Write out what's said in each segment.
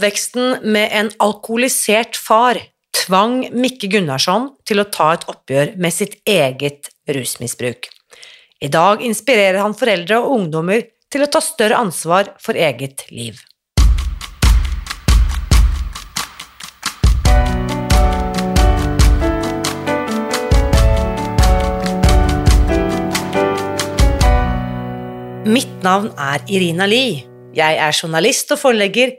Oppveksten med en alkoholisert far tvang Mikke Gunnarsson til å ta et oppgjør med sitt eget rusmisbruk. I dag inspirerer han foreldre og ungdommer til å ta større ansvar for eget liv. Mitt navn er Irina Lie. Jeg er journalist og forlegger,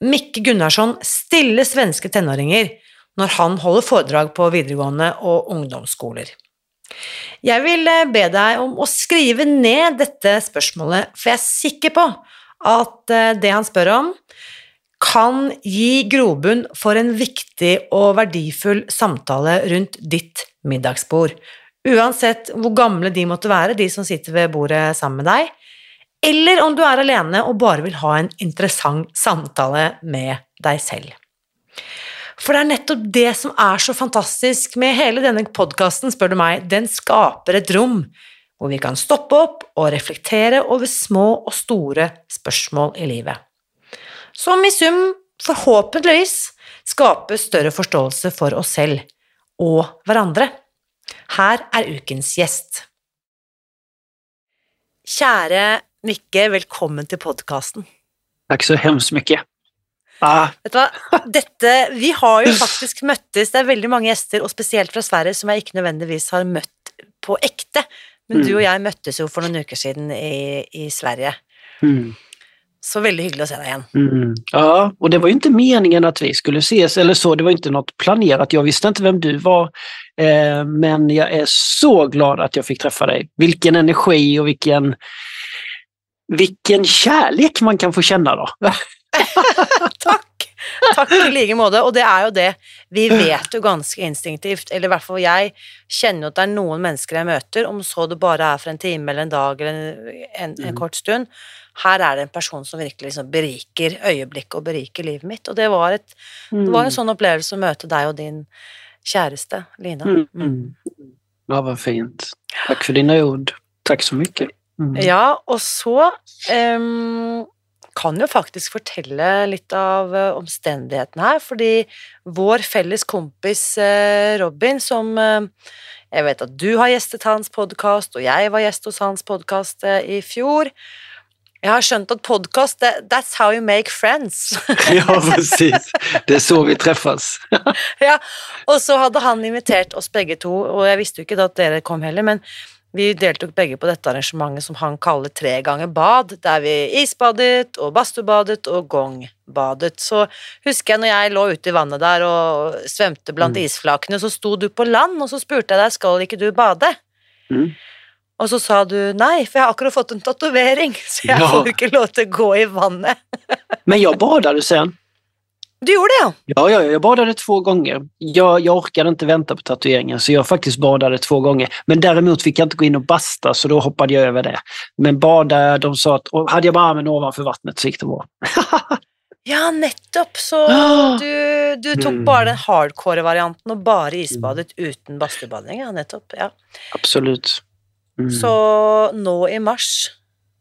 Mikke Gunnarsson stiller svenske tenåringer når han holder foredrag på videregående og ungdomsskoler. Jeg vil eh, be deg om å skrive ned dette spørsmålet, for jeg er sikker på at eh, det han spør om, kan gi grobunn for en viktig og verdifull samtale rundt ditt middagsbord, uansett hvor gamle de måtte være, de som sitter ved bordet sammen med deg, eller om du er alene og bare vil ha en interessant samtale med deg selv. For det er nettopp det som er så fantastisk med hele denne podkasten, spør du meg. Den skaper et rom hvor vi kan stoppe opp og reflektere over små og store spørsmål i livet. Som i sum forhåpentligvis skaper større forståelse for oss selv og hverandre. Her er ukens gjest. Kjære Mikke, velkommen til podkasten. Tack så hemskt mycket. Ah, Vet du? Dette, vi har jo faktisk møttes, det er veldig mange gjester, og spesielt fra Sverige, som jeg ikke nødvendigvis har møtt på ekte. Men du og jeg møttes jo for noen uker siden i, i Sverige. mm, Så veldig hyggelig å se deg igjen. mm. Ja, och det var ju inte meningen att vi skulle ses eller så. Det var inte något planerat. Jag visste inte vem du var. Eh, men jag är så glad att jag fick träffa dig. Vilken energi och vilken, vilken kärlek man kan få känna då. Takk! Takk i like måte. Og det er jo det, vi vet jo ganske instinktivt, eller i hvert fall jeg, kjenner jo at det er noen mennesker jeg møter, om så det bare er for en time eller en dag eller en, en, en Mm. kort stund. Her er det en person som virkelig liksom beriker øyeblikket og beriker livet mitt. Og det var, et, det var en sånn opplevelse å møte deg og din kjæreste, Lina. Mm, Mm. mm. Ja, vad fint. Tack för dina ord. Tack så mycket. Mm. Ja, og så em, kan jo faktisk fortelle litt av eh, omstendighetene her, fordi vår felles kompis eh, Robin, som eh, jeg vet at du har gjestet hans podkast, og jeg var gjest hos hans podkast i fjor. Jeg har skjønt at podkast, that's how you make friends. Ja, precis. Det är så vi träffas. ja, og så hadde han invitert oss begge to, og jeg visste jo ikke da at dere kom heller, men vi deltok begge på dette arrangementet som han kaller tre ganger bad, der vi isbadet og badstuebadet og gongbadet. Så husker jeg når jeg lå ute i vannet der og svømte blant Mm. isflakene, så sto du på land, og så spurte jeg deg skal ikke du bade? Mm. Og så sa du nei, for jeg har akkurat fått en tatovering, så jeg Ja. får ikke lov til å gå i vannet. Men jag badade sen. Du gjorde det, ja? Ja, ja, jag badade två gånger. Jag, jag orkade inte vänta på tatueringen så jag faktiskt badade två gånger. Men däremot fick jag inte gå in och basta så då hoppade jag över det. Men bada, de sa att och hade jag bara armen ovanför vattnet så gick det bra. Ja, nettopp. Så du, du tok Mm. bare den hardcore varianten og bare isbadet uten badstuebading. Ja, nettopp. Ja. Absolut. Mm. Så nå i mars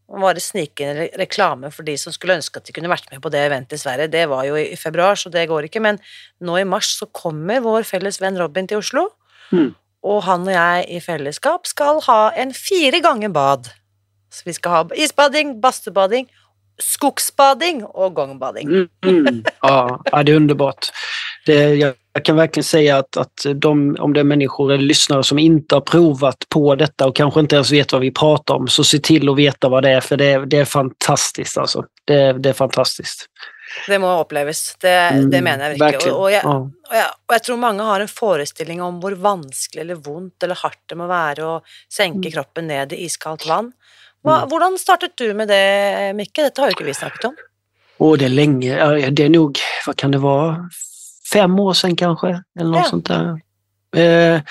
var det snikende re- reklame for de som skulle ønske at de kunne vært med på det eventet i Sverige. Det var jo i februar, så det går ikke. Men nå i mars så kommer vår felles venn Robin til Oslo. Mm. Og han og jeg i fellesskap skal ha en fire ganger bad. Så vi skal ha isbading, badstuebading, skogsbading och gångbading. Mm, mm. Ja, det är underbart. Det, jag, jag kan verkligen säga att, att de, om det är människor eller lyssnare som inte har provat på detta och kanske inte ens vet vad vi pratar om, så se till att veta vad det är, för det, är, det är fantastiskt. Alltså. Det, det är fantastiskt. Det må oppleves. Det, Mm, det mener jeg virkelig. verkligen. Og, og, jeg, Ja. og, jeg, og jeg tror mange har en forestilling om hvor vanskelig eller vondt eller hardt det må være å senke kroppen ned i iskaldt vann. Hva, hvordan startet du med det, Mikke? Dette har jo ikke vi snakket om. Och det är länge, det är nog, vad kan det vara, fem år sedan kanske? Eller något Ja. sånt där. Eh,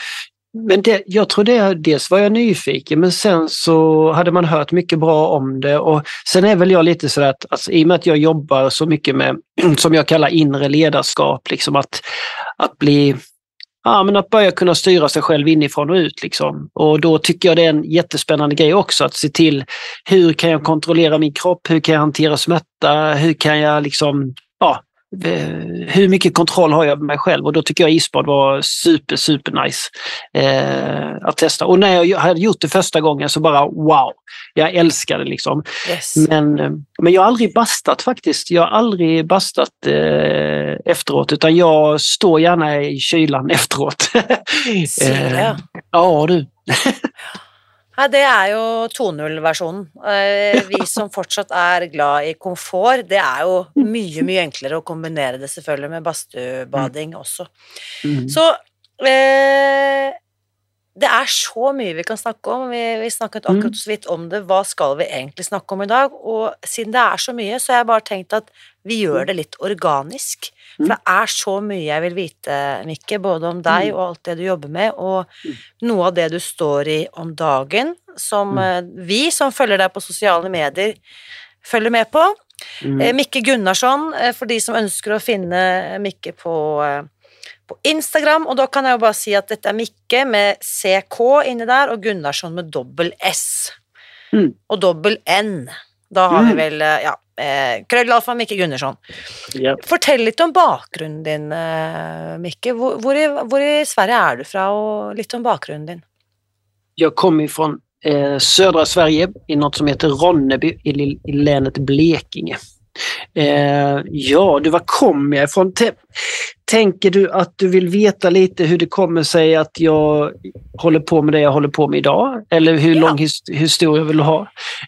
men det, jag tror det, dels var jag nyfiken men sen så hade man hört mycket bra om det och sen är väl jag lite sådär att alltså, i och med att jag jobbar så mycket med, som jag kallar inre ledarskap, liksom att, att bli Ja, men att börja kunna styra sig själv inifrån och ut. Liksom. Och då tycker jag det är en jättespännande grej också att se till hur kan jag kontrollera min kropp, hur kan jag hantera smärta, hur kan jag liksom, ja, hur mycket kontroll har jag med mig själv? Och då tycker jag isbad var super, super nice eh, att testa. Och när jag hade gjort det första gången så bara wow, jag älskar det liksom. Yes. Men, eh, men jag har aldrig bastat faktiskt. Jag har aldrig bastat eh, efteråt utan jag står gärna i kylan efteråt. Sier det, ja. ja du. Nei, det er jo 2.0-versjonen. Eh, Vi som fortsatt er glad i komfort, det er jo mye, mye enklere å kombinere det selvfølgelig med badstuebading også. Mm. Så eh, det er så mye vi kan snakke om. Vi, vi snakket akkurat så vidt om det. Hva skal vi egentlig snakke om i dag? Og siden det er så mye, så har jeg bare tenkt at vi gjør det litt organisk. For det er så mye jeg vil vite, Mikke, både om deg og alt det du jobber med, og noe av det du står i om dagen, som eh, vi som følger deg på sosiale medier, følger med på. Mm. Eh, Mikke Gunnarsson, eh, for de som ønsker å finne Mikke på, på Instagram. Og da kan jeg jo bare si at dette er Mikke med CK inni der, og Gunnarsson med dobbel S. Mm. Og dobbel N. Da har vi Mm. vel eh, ja, eh, krøllalfa Mikke Gunnarsson. Ja. Fortell litt om bakgrunnen din, eh, Mikke. Hvor, hvor, i, hvor i Sverige er du fra, og litt om bakgrunnen din? Jag kommer ifrån eh, södra Sverige i något som heter Ronneby i, i länet Blekinge. Eh, ja, du, var kommer jag ifrån? T- tänker du att du vill veta lite hur det kommer sig att jag håller på med det jag håller på med idag? Eller hur Ja. lång his- historia vill du ha?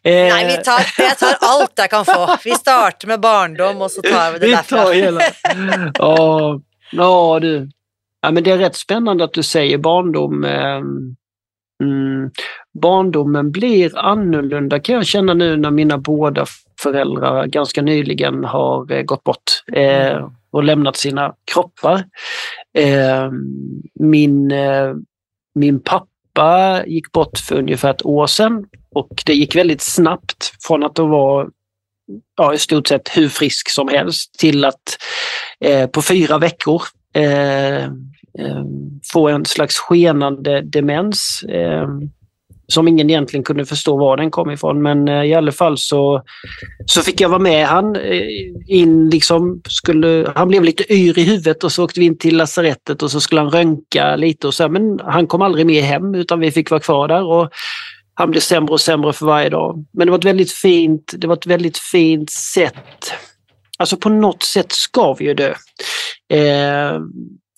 Eh, Nei, vi tar, jeg tar alt jeg kan få. Vi starter med barndom, og så tar vi det Vi derfra. tar hela. Ja, ja du. Ja, men det är rätt spännande att du säger barndom. eh, Mm, barndomen blir annorlunda kan jag känna nu när mina båda föräldrar ganska nyligen har eh, gått bort eh, och lämnat sina kroppar. Eh, min, eh, min pappa gick bort för ungefär ett år sedan och det gick väldigt snabbt från att de var ja, i stort sett hur frisk som helst till att eh, på fyra veckor eh, få en slags skenande demens som ingen egentligen kunde förstå var den kom ifrån. Men eh, i alla fall så, så fick jag vara med han eh, in liksom skulle, han blev lite yr i huvudet och så åkte vi in till lasarettet och så skulle han röntga lite och så, men han kom aldrig med hem utan vi fick vara kvar där. Och, han blev sämre och sämre för varje dag. Men det var ett väldigt fint, det var ett väldigt fint sätt. Alltså på något sätt ska vi ju dö. Eh,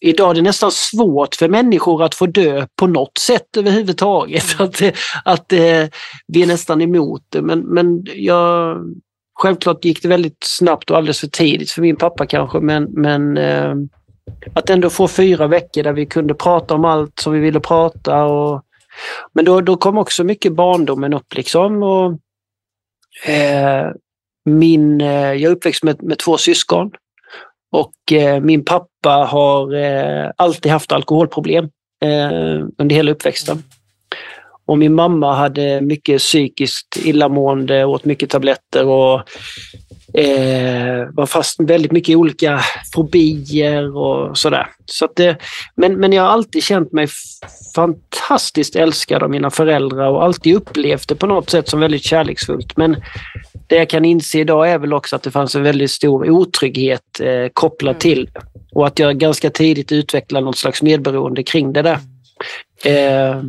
idag är det nästan svårt för människor att få dö på något sätt överhuvudtaget. För att, att vi är nästan emot det. Men, men jag, självklart gick det väldigt snabbt och alldeles för tidigt för min pappa kanske. Men, men eh, att ändå få fyra veckor där vi kunde prata om allt som vi ville prata. Och, men då, då kom också mycket barndomen upp liksom. Och, eh, min, eh, jag är uppväxt med, med två syskon. Och eh, min pappa har eh, alltid haft alkoholproblem eh, under hela uppväxten. Och min mamma hade mycket psykiskt illamående, åt mycket tabletter och eh, var fast väldigt mycket i olika fobier och sådär. Så att eh, men, men jag har alltid känt mig fantastiskt älskad av mina föräldrar och alltid upplevt det på något sätt som väldigt kärleksfullt. Men det jag kan inse idag är väl också att det fanns en väldigt stor otrygghet eh, kopplad Mm. till. Och att jag ganska tidigt utvecklade något slags medberoende kring det där. Eh,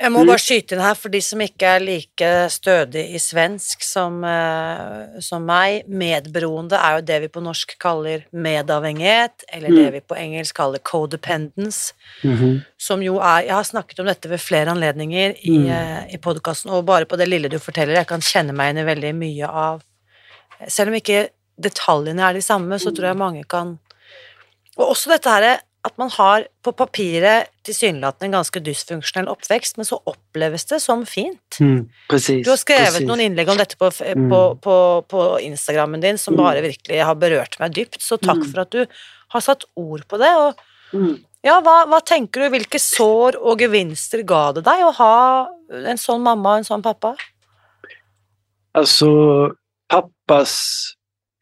Jeg må Mm. bare skyte inn her, for de som ikke er like stødig i svensk som, eh, som meg. Medberoende er jo det vi på norsk kaller medavhengighet, eller det Mm. vi på engelsk kaller codependence. Mhm. Som jo er Jeg har snakket om dette ved flere anledninger i, Mm. eh, i podkasten, og bare på det lille du forteller, jeg kan kjenne meg igjen i veldig mye av Selv om ikke detaljene er de samme, så tror jeg mange kan Og også dette her at man har på papiret tilsynelatende en ganske dysfunksjonell oppvekst, men så oppleves det som fint. Mm, precis. Du har skrevet precis. noen innlegg om dette på, Mm. på, på, på Instagrammen din som Mm. bare virkelig har berørt meg dypt, så takk Mm. for at du har satt ord på det. Og Mm. ja, hva, hva tenker du, hvilke sår og gevinster ga det deg å ha en sånn mamma og en sånn pappa? Alltså pappas,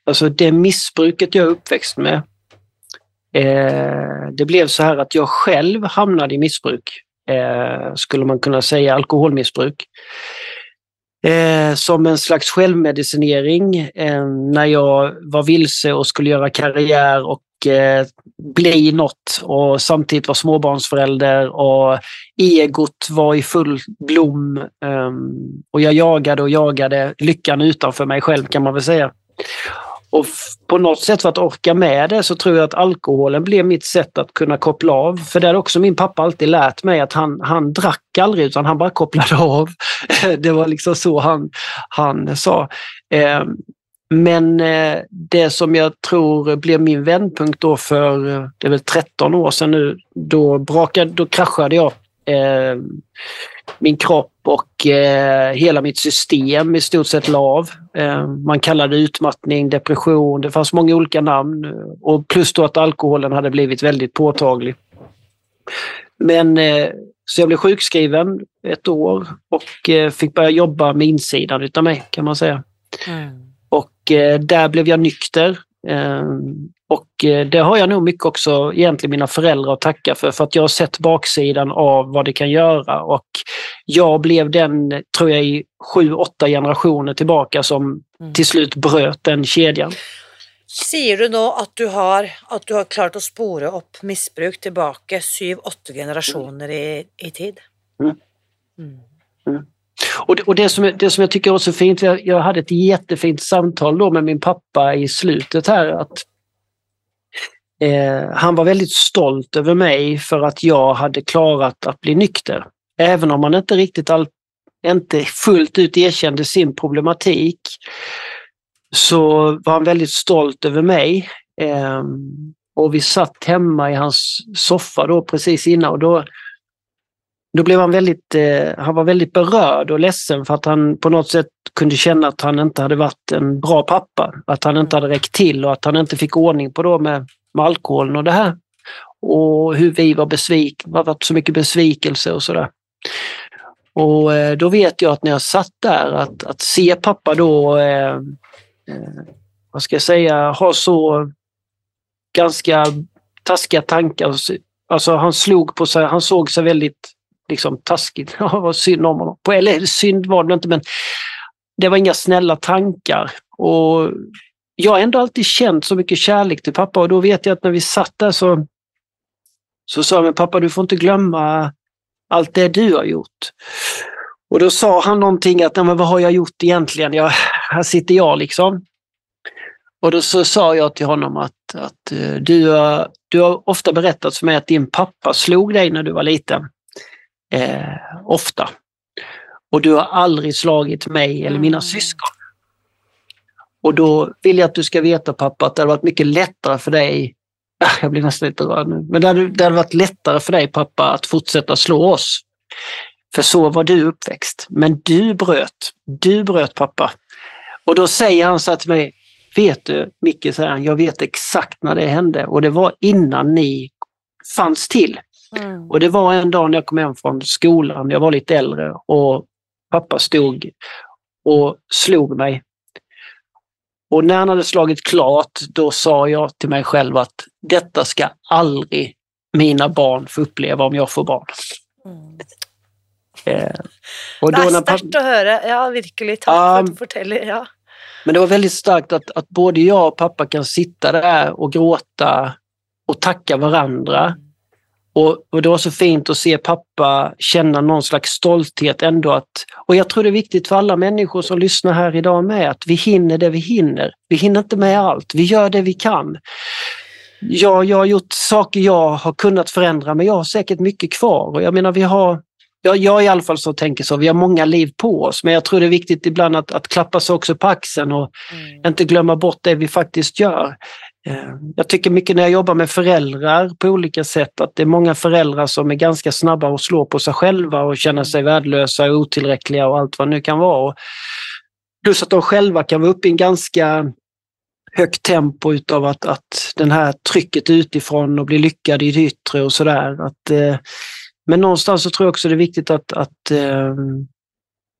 alltså det missbruket jag är uppväxt med. Eh, det blev så här att jag själv hamnade i missbruk. Eh, skulle man kunna säga alkoholmissbruk. Eh, som en slags självmedicinering eh, när jag var vilse och skulle göra karriär och eh, bli något och samtidigt var småbarnsförälder och egot var i full blom eh, och jag jagade och jagade lyckan utanför mig själv kan man väl säga. Och på något sätt för att orka med det så tror jag att alkoholen blev mitt sätt att kunna koppla av. För det har också min pappa alltid lärt mig att han, han drack aldrig utan han bara kopplade av. Det var liksom så han, han sa. Eh, men eh, det som jag tror blev min vändpunkt då för, eh, det är väl 13 år sedan nu, då, brakade, då kraschade jag. Min kropp och eh, hela mitt system i stort sett la av. Eh, man kallade det utmattning, depression, det fanns många olika namn. Och plus då att alkoholen hade blivit väldigt påtaglig. Men eh, så jag blev sjukskriven ett år och eh, fick börja jobba med insidan utav mig kan man säga. Och eh, där blev jag nykter. Eh, och eh, det har jag nog mycket också egentligen mina föräldrar att tacka för, för att jag har sett baksidan av vad det kan göra. Och jag blev den, tror jag, i sju, åtta generationer tillbaka som Mm. till slut bröt den kedjan. Sier du nå at du har, at du har klart å spore opp misbruk tilbake syv-åtte generasjoner i, i tid? Mm. Mm. Och det, och det, som, det som jag tycker är så fint, jag, hade ett jättefint samtal då med min pappa i slutet här. att eh, Han var väldigt stolt över mig för att jag hade klarat att bli nykter. Även om han inte riktigt all, inte fullt ut erkände sin problematik så var han väldigt stolt över mig. Eh, och vi satt hemma i hans soffa då precis innan och då då blev han väldigt, eh, han var väldigt berörd och ledsen för att han på något sätt kunde känna att han inte hade varit en bra pappa. Att han inte hade räckt till och att han inte fick ordning på då med, med alkoholen och det här. Och hur vi var besvikna, det har varit så mycket besvikelse och sådär. Och eh, då vet jag att när jag satt där att, att se pappa då, eh, eh, vad ska jag säga, ha så ganska taskiga tankar. Alltså han slog på sig, han såg sig väldigt liksom taskigt. Ja, vad synd om honom. Eller synd var det inte, men det var inga snälla tankar. Och jag har ändå alltid känt så mycket kärlek till pappa och då vet jag att när vi satt där så, så sa jag, men pappa du får inte glömma allt det du har gjort. Och då sa han någonting att, men vad har jag gjort egentligen? Jag, här sitter jag liksom. Och då så sa jag till honom att, att eh, du, du har ofta berättat för mig att din pappa slog dig när du var liten. Eh, ofta. Och du har aldrig slagit mig eller mina Mm. syskon. Och då vill jag att du ska veta pappa att det hade varit mycket lättare för dig Ah, jag blir nästan lite rörd nu. Men det hade, det hade varit lättare för dig pappa att fortsätta slå oss. För så var du uppväxt. Men du bröt. Du bröt pappa. Och då säger han så här till mig, vet du Micke, säger han, jag vet exakt när det hände och det var innan ni fanns till. Mm. Och det var en dag när jag kom hem från skolan, jag var lite äldre och pappa stod och slog mig. Och när han hade slagit klart, då sa jag till mig själv att detta ska aldrig mina barn få uppleva om jag får barn. Mm. Eh, och Det då när pappa, sterkt å høre. Ja, virkelig. Takk Ja. for at du forteller. Ja. men det var väldigt starkt att, att både jag och pappa kan sitta där och gråta och tacka varandra. Och, och det var så fint att se pappa känna någon slags stolthet ändå. Att, och jag tror det är viktigt för alla människor som lyssnar här idag med att vi hinner det vi hinner. Vi hinner inte med allt, vi gör det vi kan. Ja, jag har gjort saker jag har kunnat förändra men jag har säkert mycket kvar. Och jag menar vi har jag, jag i alla fall så tänker så, vi har många liv på oss men jag tror det är viktigt ibland att, att klappa sig också på axeln och mm. inte glömma bort det vi faktiskt gör. Eh, jag tycker mycket när jag jobbar med föräldrar på olika sätt att det är många föräldrar som är ganska snabba att slå på sig själva och känna sig värdelösa och otillräckliga och allt vad det nu kan vara. Plus att de själva kan vara uppe i en ganska högt tempo utav att, att den här trycket utifrån och bli lyckad i det yttre och sådär. Eh, men någonstans så tror jag också det är viktigt att, att eh,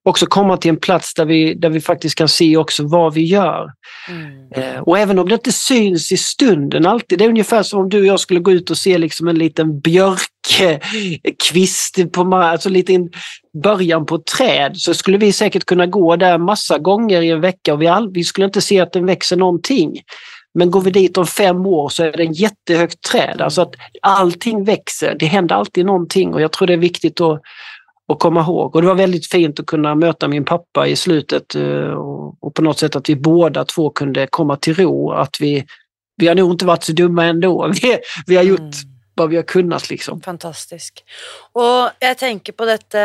också komma till en plats där vi, där vi faktiskt kan se också vad vi gör. Mm. Eh, och även om det inte syns i stunden alltid, det är ungefär som om du och jag skulle gå ut och se liksom en liten björkkvist, på, alltså lite början på ett träd, så skulle vi säkert kunna gå där massa gånger i en vecka och vi, all, vi skulle inte se att den växer någonting. Men går vi dit om fem år så är det en jättehögt träd. Alltså att allting växer, det händer alltid någonting och jag tror det är viktigt att och komma ihåg. Och det var väldigt fint att kunna möta min pappa i slutet eh, och, på något sätt att vi båda två kunde komma till ro. Att vi, vi har nog inte varit så dumma ändå. Vi, vi har gjort mm. vad vi har kunnat. Liksom. Fantastisk. Och jag tänker på detta,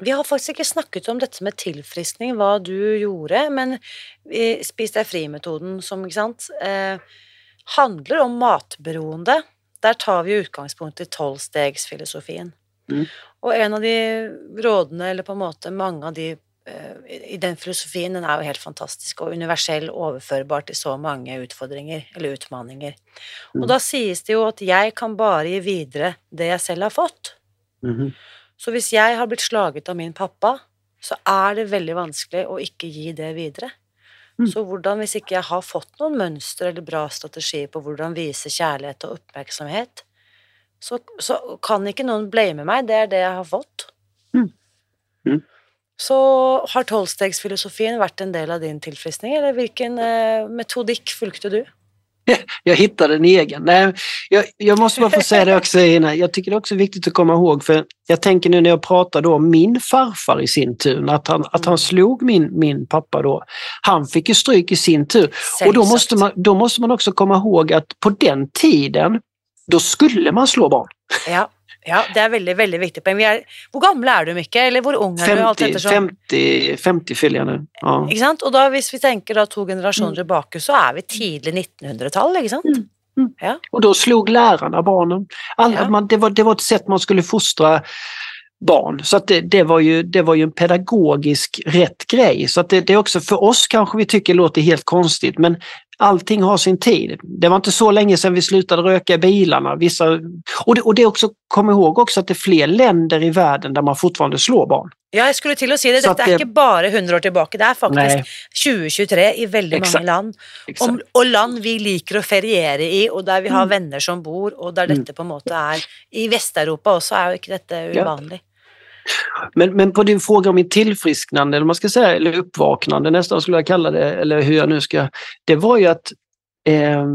vi har faktiskt inte snackat om detta med tillfriskning, vad du gjorde, men Spis deg fri-metoden som ikke sant, eh, handlar om matberoende. Där tar vi utgångspunkt i tolvstegsfilosofin. Mm. Och en av de rådene, eller på en måte mange av de eh, i den filosofin, den är ju helt fantastisk och universell, överförbar till så många utfordringer eller utmaningar. Mm. Och då sägs det ju att jag kan bara ge vidare det jag själv har fått. Mm. Så om jag har blivit slagen av min pappa, så är det väldigt vanskligt att inte ge det vidare. Mm. Så hvordan, hvis ikke jeg har fått noen mønster eller bra strategi på hvordan vise kjærlighet og oppmerksomhet, så, så kan ikke noen blame meg. Det er det jeg har fått. Mm. Mm. Så har tolvstegsfilosofien vært en del av din tilfriskning, eller hvilken eh, metodikk fulgte du? jag hittade en egen. Nej, jag, jag, måste bara få säga det också innan. Jag tycker det är också viktigt att komma ihåg, för jag tänker nu när jag pratar då om min farfar i sin tur, att han, att han slog min, min pappa då. Han fick ju stryk i sin tur. Och då måste, man, då måste man också komma ihåg att på den tiden, då skulle man slå barn. Ja. Ja, det är väldigt, väldigt viktigt. Men vi är, hur gamla är du Micke? Eller hur ung är 50, du? Allt 50, 50 fyller jag nu. Ja. Och då, om vi tänker då två generationer mm. tillbaka så är vi tidigt 1900-tal, inte sant? Mm. Mm. Ja. Och då slog lärarna barnen. Alla, ja. man, det, var, det var ett sätt man skulle fostra barn. Så att det, det, var ju, det var ju en pedagogisk rätt grej. Så att det, det är också för oss kanske vi tycker låter helt konstigt men allting har sin tid. Det var inte så länge sedan vi slutade röka i bilarna. Vissa, och, det, och det också, kom ihåg också att det är fler länder i världen där man fortfarande slår barn. Ja, jag skulle till och säga det. Detta är inte bara 100 år tillbaka, det är faktiskt 2023 i väldigt Exakt. många land. Exakt. Och, och, land vi liker att feriera i och där vi har mm. vänner som bor och där mm. detta på något är, i Västeuropa också är inte detta ovanligt. Ja. Men, men på din fråga om mitt tillfrisknande, eller man ska säga, eller uppvaknande nästan skulle jag kalla det, eller hur jag nu ska... Det var ju att eh,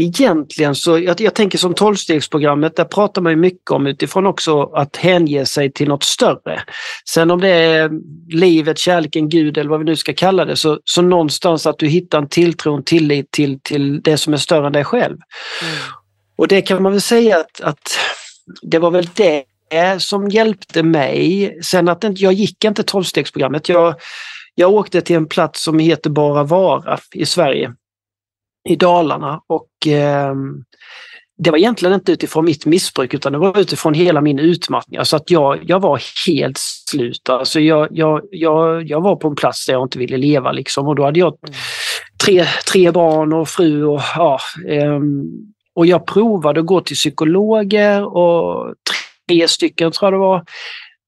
egentligen så, jag, jag tänker som tolvstegsprogrammet, där pratar man mycket om utifrån också att hänge sig till något större. Sen om det är livet, kärleken, Gud eller vad vi nu ska kalla det, så, så någonstans att du hittar en tilltro, en tillit till, till det som är större än dig själv. Mm. Och det kan man väl säga att, att det var väl det som hjälpte mig. Sen att jag gick inte tolvstegsprogrammet. Jag, jag åkte till en plats som heter Bara Vara i Sverige, i Dalarna. Och eh, det var egentligen inte utifrån mitt missbruk utan det var utifrån hela min utmattning. Alltså att jag, jag var helt slut. Alltså jag, jag, jag, jag var på en plats där jag inte ville leva liksom och då hade jag tre, tre barn och fru och ja. Eh, och jag provade att gå till psykologer och tre stycken tror jag det var.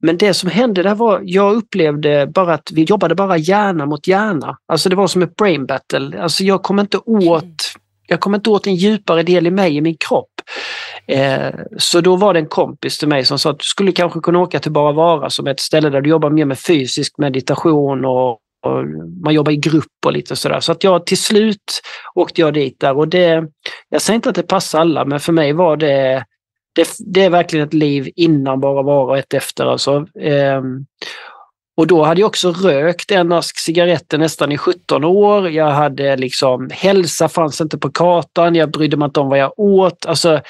Men det som hände där var, jag upplevde bara att vi jobbade bara hjärna mot hjärna. Alltså det var som ett brain battle. Alltså jag kom inte åt, jag kom inte åt en djupare del i mig, i min kropp. Eh, så då var det en kompis till mig som sa att du skulle kanske kunna åka till Bara Vara som ett ställe där du jobbar mer med fysisk meditation och, och man jobbar i grupp och lite sådär. Så att jag till slut åkte jag dit där och det, jag säger inte att det passar alla, men för mig var det, det, det är verkligen ett liv innan bara vara och ett efter. Alltså. Ehm, och då hade jag också rökt en ask cigaretter nästan i 17 år. Jag hade liksom, hälsa fanns inte på kartan, jag brydde mig inte om vad jag åt. Alltså,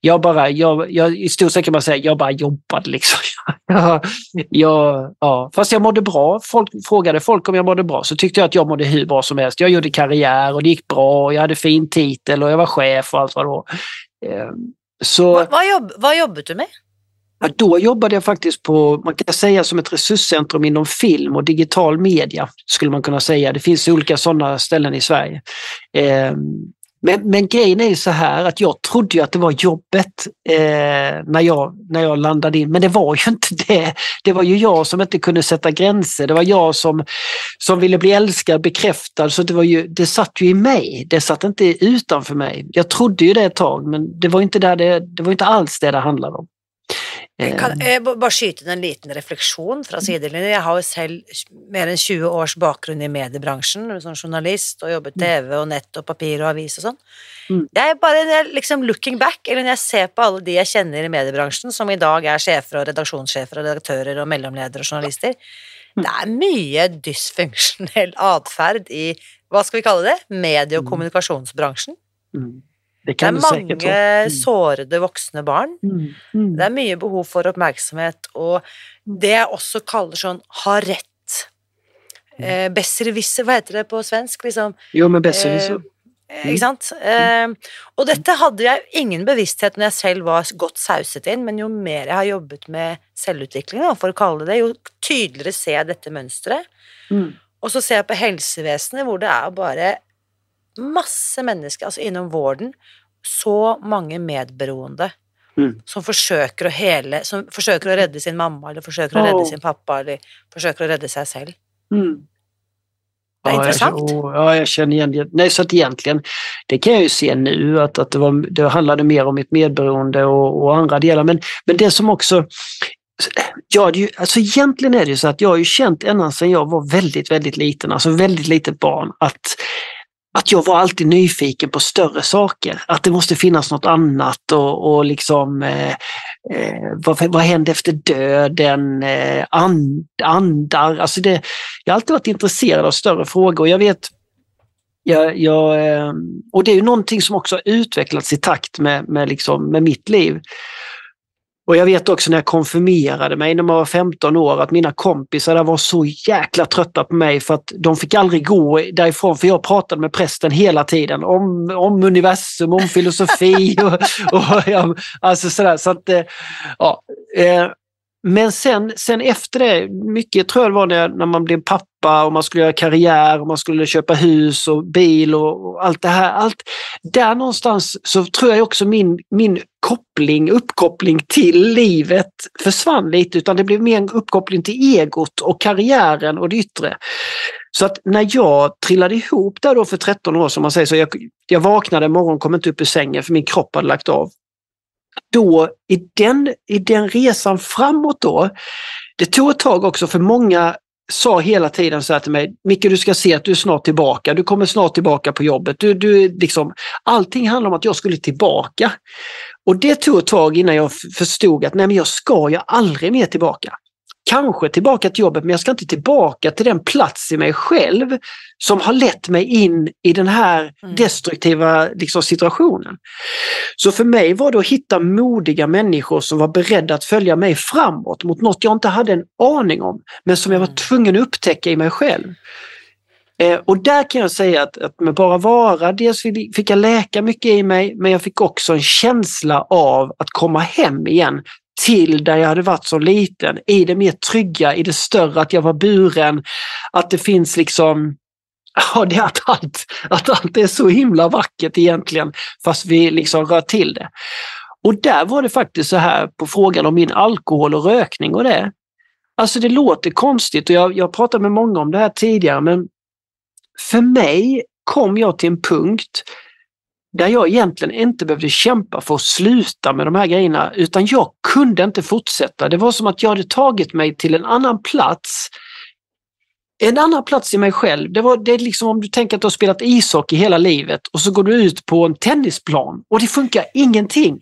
jag bara, jag, jag, i stort sett kan man säga, jag bara jobbade liksom. jag, jag, ja. Fast jag mådde bra. Folk, frågade folk om jag mådde bra så tyckte jag att jag mådde hur bra som helst. Jag gjorde karriär och det gick bra och jag hade fin titel och jag var chef och allt vad det var. Ehm, så, vad, vad, jobb, vad jobbade du med? Ja, då jobbade jag faktiskt på, man kan säga som ett resurscentrum inom film och digital media, skulle man kunna säga. Det finns olika sådana ställen i Sverige. Eh, men, men grejen är ju så här att jag trodde ju att det var jobbet eh, när, jag, när jag landade in, men det var ju inte det. Det var ju jag som inte kunde sätta gränser. Det var jag som, som ville bli älskad, bekräftad. Så det, var ju, det satt ju i mig. Det satt inte utanför mig. Jag trodde ju det ett tag, men det var inte, där det, det var inte alls det det handlade om. Kan jeg eh, bare skyte inn en liten refleksjon fra sidelinjen? Jeg har jo selv mer enn 20 års bakgrunn i mediebransjen som journalist, og jobbet mm. TV og nett og papir og avis og sånn. Mm. Jeg bare liksom looking back, eller når jeg ser på alle de jeg kjenner i mediebransjen, som i dag er sjefer og redaksjonssjefer og redaktører og mellomledere og journalister, mm. det er mye dysfunksjonell atferd i, hva skal vi kalle det, medie- og kommunikasjonsbransjen. Mm. Det, det, er mange mm. sårede voksne barn. Mm. Mm. Det er mye behov for oppmerksomhet, og det jeg også kaller sånn ha rett eh, Besserwisser, hva heter det på svensk? Liksom, jo, men besserwisser. Eh, ikke sant? Eh, og dette hadde jeg ingen bevissthet når jeg selv var godt sauset inn, men jo mer jeg har jobbet med selvutvikling, for å kalle det det, jo tydeligere ser jeg dette mønsteret. Mm. Og så ser jeg på helsevesenet, hvor det er bare masse mennesker, altså innom vården, så mange medberoende mm. som forsøker å hele Som forsøker å redde sin mamma, eller forsøker å redde sin pappa, eller forsøker å redde seg selv. Mm. Det är ja, intressant. Jag, ja, jag känner igen det. Nej, så att egentligen, det kan jag ju se nu, att, att det, var, det handlade mer om mitt medberoende och, och andra delar. Men, men det som också Ja, det ju, alltså egentligen är det ju så att jag har ju känt ända sedan jag var väldigt, väldigt liten, alltså väldigt litet barn, att att jag var alltid nyfiken på större saker. Att det måste finnas något annat och, och liksom eh, eh, vad, vad händer efter döden? Eh, and, andar? Alltså det, jag har alltid varit intresserad av större frågor. Jag vet jag, jag, eh, och det är ju någonting som också har utvecklats i takt med, med, liksom, med mitt liv. Och jag vet också när jag konfirmerade mig när man var 15 år att mina kompisar där var så jäkla trötta på mig för att de fick aldrig gå därifrån för jag pratade med prästen hela tiden om, om universum, om filosofi och, och ja, alltså sådär. Så att, eh, ja, eh, men sen, sen efter det, mycket tror jag det var när, när man blev pappa och man skulle göra karriär och man skulle köpa hus och bil och, och allt det här. Allt, där någonstans så tror jag också min, min koppling, uppkoppling till livet försvann lite utan det blev mer en uppkoppling till egot och karriären och det yttre. Så att när jag trillade ihop där då för 13 år som man säger, så jag, jag vaknade en morgon, kom inte upp ur sängen för min kropp hade lagt av då i den, i den resan framåt då, det tog ett tag också för många sa hela tiden så här till mig, Micke du ska se att du är snart tillbaka, du kommer snart tillbaka på jobbet. Du, du, liksom, allting handlar om att jag skulle tillbaka. Och det tog ett tag innan jag förstod att nej men jag ska ju aldrig mer tillbaka kanske tillbaka till jobbet men jag ska inte tillbaka till den plats i mig själv som har lett mig in i den här mm. destruktiva liksom, situationen. Så för mig var det att hitta modiga människor som var beredda att följa mig framåt mot något jag inte hade en aning om men som jag var mm. tvungen att upptäcka i mig själv. Eh, och där kan jag säga att, att med Bara Vara, dels fick jag läka mycket i mig, men jag fick också en känsla av att komma hem igen till där jag hade varit så liten, i det mer trygga, i det större, att jag var buren, att det finns liksom Ja, det att allt, att allt är så himla vackert egentligen, fast vi liksom rör till det. Och där var det faktiskt så här på frågan om min alkohol och rökning och det. Alltså det låter konstigt och jag, jag pratat med många om det här tidigare men för mig kom jag till en punkt där jag egentligen inte behövde kämpa för att sluta med de här grejerna utan jag kunde inte fortsätta. Det var som att jag hade tagit mig till en annan plats en annan plats i mig själv, det, var, det är liksom om du tänker att du har spelat ishockey hela livet och så går du ut på en tennisplan och det funkar ingenting.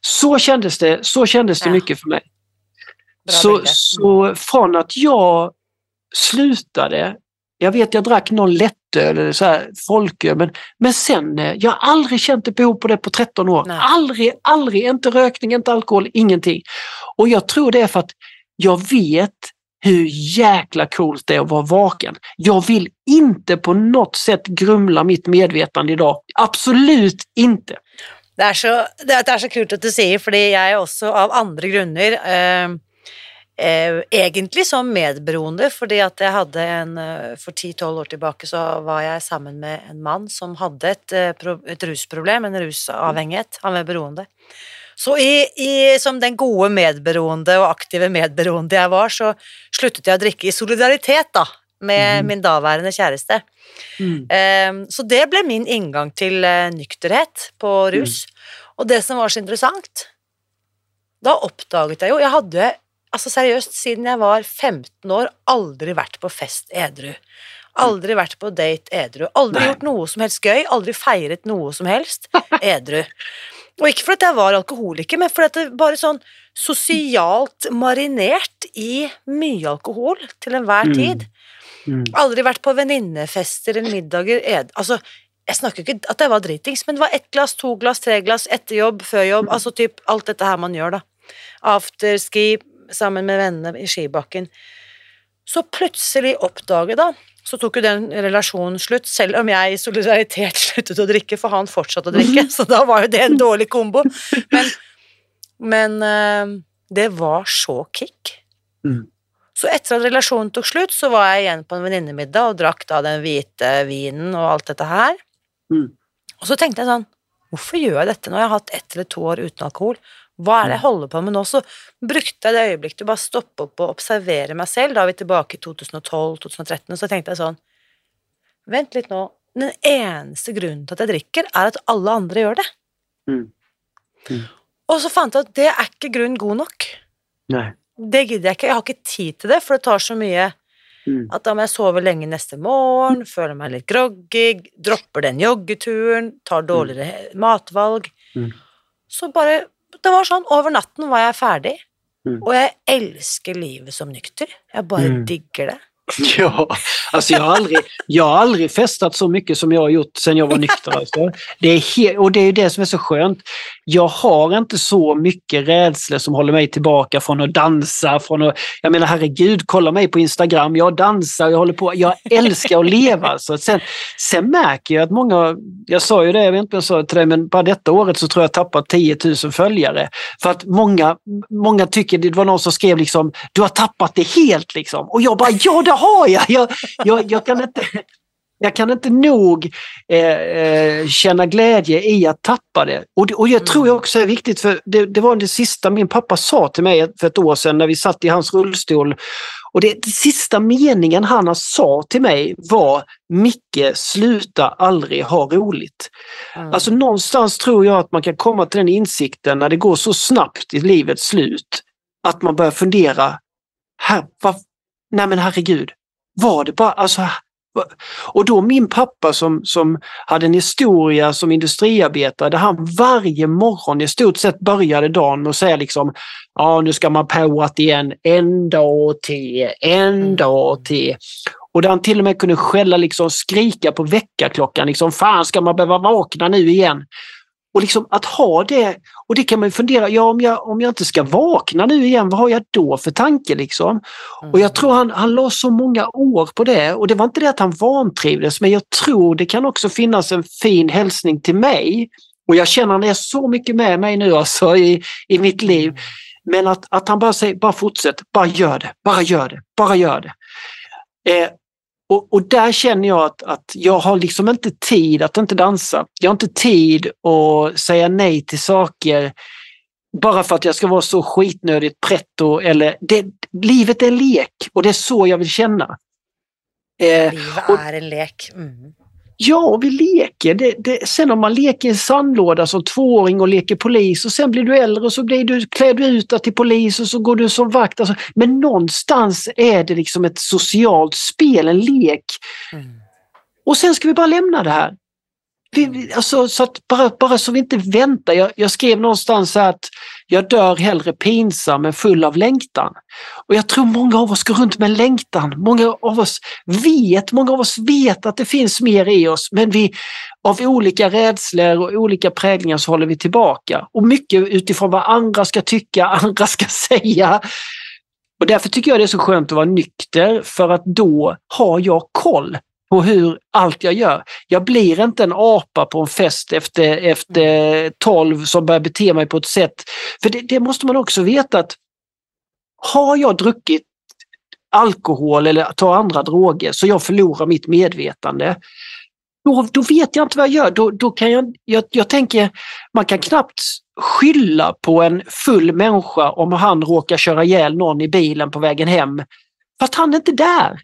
Så kändes det, så kändes det ja. mycket för mig. Så, så från att jag slutade, jag vet jag drack någon lättöl eller så här folköl, men, men sen, eh, jag har aldrig känt ett behov på det på 13 år. Nej. Aldrig, aldrig, inte rökning, inte alkohol, ingenting. Och jag tror det är för att jag vet hur jäkla coolt det är att vara vaken. Jag vill inte på något sätt grumla mitt medvetande idag. Absolut inte. Det är så, det är så kul att du säger, för jag är också av andra grunder eh, egentlig som medberoende, fordi at jeg hadde en eh, For 10-12 år tilbake så var jeg sammen med en mann som hadde et, eh, et rusproblem, en rusavhengighet. Han var beroende. Så i, i, som den gode medberoende og aktive medberoende jeg var, så sluttet jeg å drikke i solidaritet da, med mm. min daværende kjæreste. Mm. Um, så det ble min inngang til uh, nykterhet på rus. Mm. Og det som var så interessant, da oppdaget jeg jo Jeg hadde altså seriøst, siden jeg var 15 år, aldri vært på fest edru. Aldri vært på date edru. Aldri Nei. gjort noe som helst gøy. Aldri feiret noe som helst edru. Og ikke fordi jeg var alkoholiker, men fordi det bare sånn sosialt marinert i mye alkohol til enhver mm. tid. Mm. Aldri vært på venninnefester eller middager ed... Altså, jeg snakker ikke at jeg var dritings, men det var ett glass, to glass, tre glass, etter jobb, før jobb, mm. altså typ alt dette her man gjør, da. Afterski, sammen med vennene i skibakken. Så plutselig oppdaget da så tok jo den relasjonen slutt, selv om jeg i solidaritet sluttet å drikke, for han fortsatte å drikke, så da var jo det en dårlig kombo. Men, men uh, det var så kick. Mm. Så etter at relasjonen tok slutt, så var jeg igjen på en venninnemiddag og drakk da den hvite vinen og alt dette her. Mm. Og så tenkte jeg sånn Hvorfor gjør jeg dette når jeg har hatt ett eller to år uten alkohol? Hva er det jeg holder på med nå? Så brukte jeg det øyeblikket til å bare stoppe opp og observere meg selv. Da er vi tilbake i 2012-2013, og så tenkte jeg sånn Vent litt nå. Den eneste grunnen til at jeg drikker, er at alle andre gjør det. Mm. Mm. Og så fant jeg at det er ikke grunn god nok. Nei. Det gidder jeg ikke. Jeg har ikke tid til det, for det tar så mye mm. at da må jeg sove lenge neste morgen, føler meg litt groggy, dropper den joggeturen, tar dårligere mm. matvalg. Mm. Så bare det var sånn, over natten var jeg ferdig. Mm. Og jeg elsker livet som nykter. Jeg bare mm. digger det. Ja, alltså jag har, aldrig, jag har aldrig festat så mycket som jag har gjort sedan jag var nykter. Alltså. Det är och det är det som är så skönt. Jag har inte så mycket rädslor som håller mig tillbaka från att dansa. Från att, jag menar herregud, kolla mig på Instagram. Jag dansar, jag håller på. Jag älskar att leva. Alltså. Sen, sen märker jag att många, jag sa ju det, jag vet inte om jag sa det till dig, men bara detta året så tror jag jag tappat 10 000 följare. För att många, många tycker, det var någon som skrev liksom, du har tappat det helt liksom. Och jag bara, ja det har jag! Jag, jag, jag, kan, inte, jag kan inte nog eh, eh, känna glädje i att tappa det. Och, det, och jag tror jag också är viktigt, för det, det, var det sista min pappa sa till mig för ett år sedan när vi satt i hans rullstol. Och det, det sista meningen han sa till mig var Micke, sluta aldrig ha roligt. Mm. Alltså någonstans tror jag att man kan komma till den insikten när det går så snabbt i livets slut att man börjar fundera, här, vad, nej men herregud, var det bara, alltså, och då min pappa som, som hade en historia som industriarbetare där han varje morgon i stort sett började dagen med att säga liksom ja nu ska man att igen, en dag till, en dag till. Och där han till och med kunde skälla liksom skrika på väckarklockan liksom fan ska man behöva vakna nu igen? Och liksom att ha det, och det kan man fundera, ja om jag, om jag inte ska vakna nu igen, vad har jag då för tanke liksom? Mm. Och jag tror han, han la så många år på det och det var inte det att han vantrivdes, men jag tror det kan också finnas en fin hälsning till mig. Och jag känner han är så mycket med mig nu alltså i, i mitt liv. Men att, att han bara säger, bara fortsätt, bara gör det, bara gör det, bara gör det. Eh, och, och, där känner jag att, att jag har liksom inte tid att inte dansa. Jag har inte tid att säga nej till saker bara för att jag ska vara så skitnödigt pretto. Eller det, livet är en lek och det är så jag vill känna. Eh, livet är en lek. Mm. Ja, vi leker. Det, det, sen om man leker i sandlåda som tvååring och leker polis och sen blir du äldre och så blir du, klär du ut dig till polis och så går du som vakt. Alltså, men någonstans är det liksom ett socialt spel, en lek. Mm. Och sen ska vi bara lämna det här. Vi, alltså, så att bara, bara så vi inte väntar. Jag, jag skrev någonstans att jag dör hellre pinsam än full av längtan. Och jag tror många av oss går runt med längtan. Många av oss vet, många av oss vet att det finns mer i oss men vi av olika rädslor och olika präglingar så håller vi tillbaka. Och mycket utifrån vad andra ska tycka, andra ska säga. Och därför tycker jag det är så skönt att vara nykter för att då har jag koll på hur allt jag gör. Jag blir inte en apa på en fest efter, efter 12 som börjar bete mig på ett sätt. För det, det måste man också veta att har jag druckit alkohol eller tar andra droger så jag förlorar mitt medvetande. Då, då vet jag inte vad jag gör. Då, då kan jag, jag, jag tänker, man kan knappt skylla på en full människa om han råkar köra ihjäl någon i bilen på vägen hem. Fast han är inte där.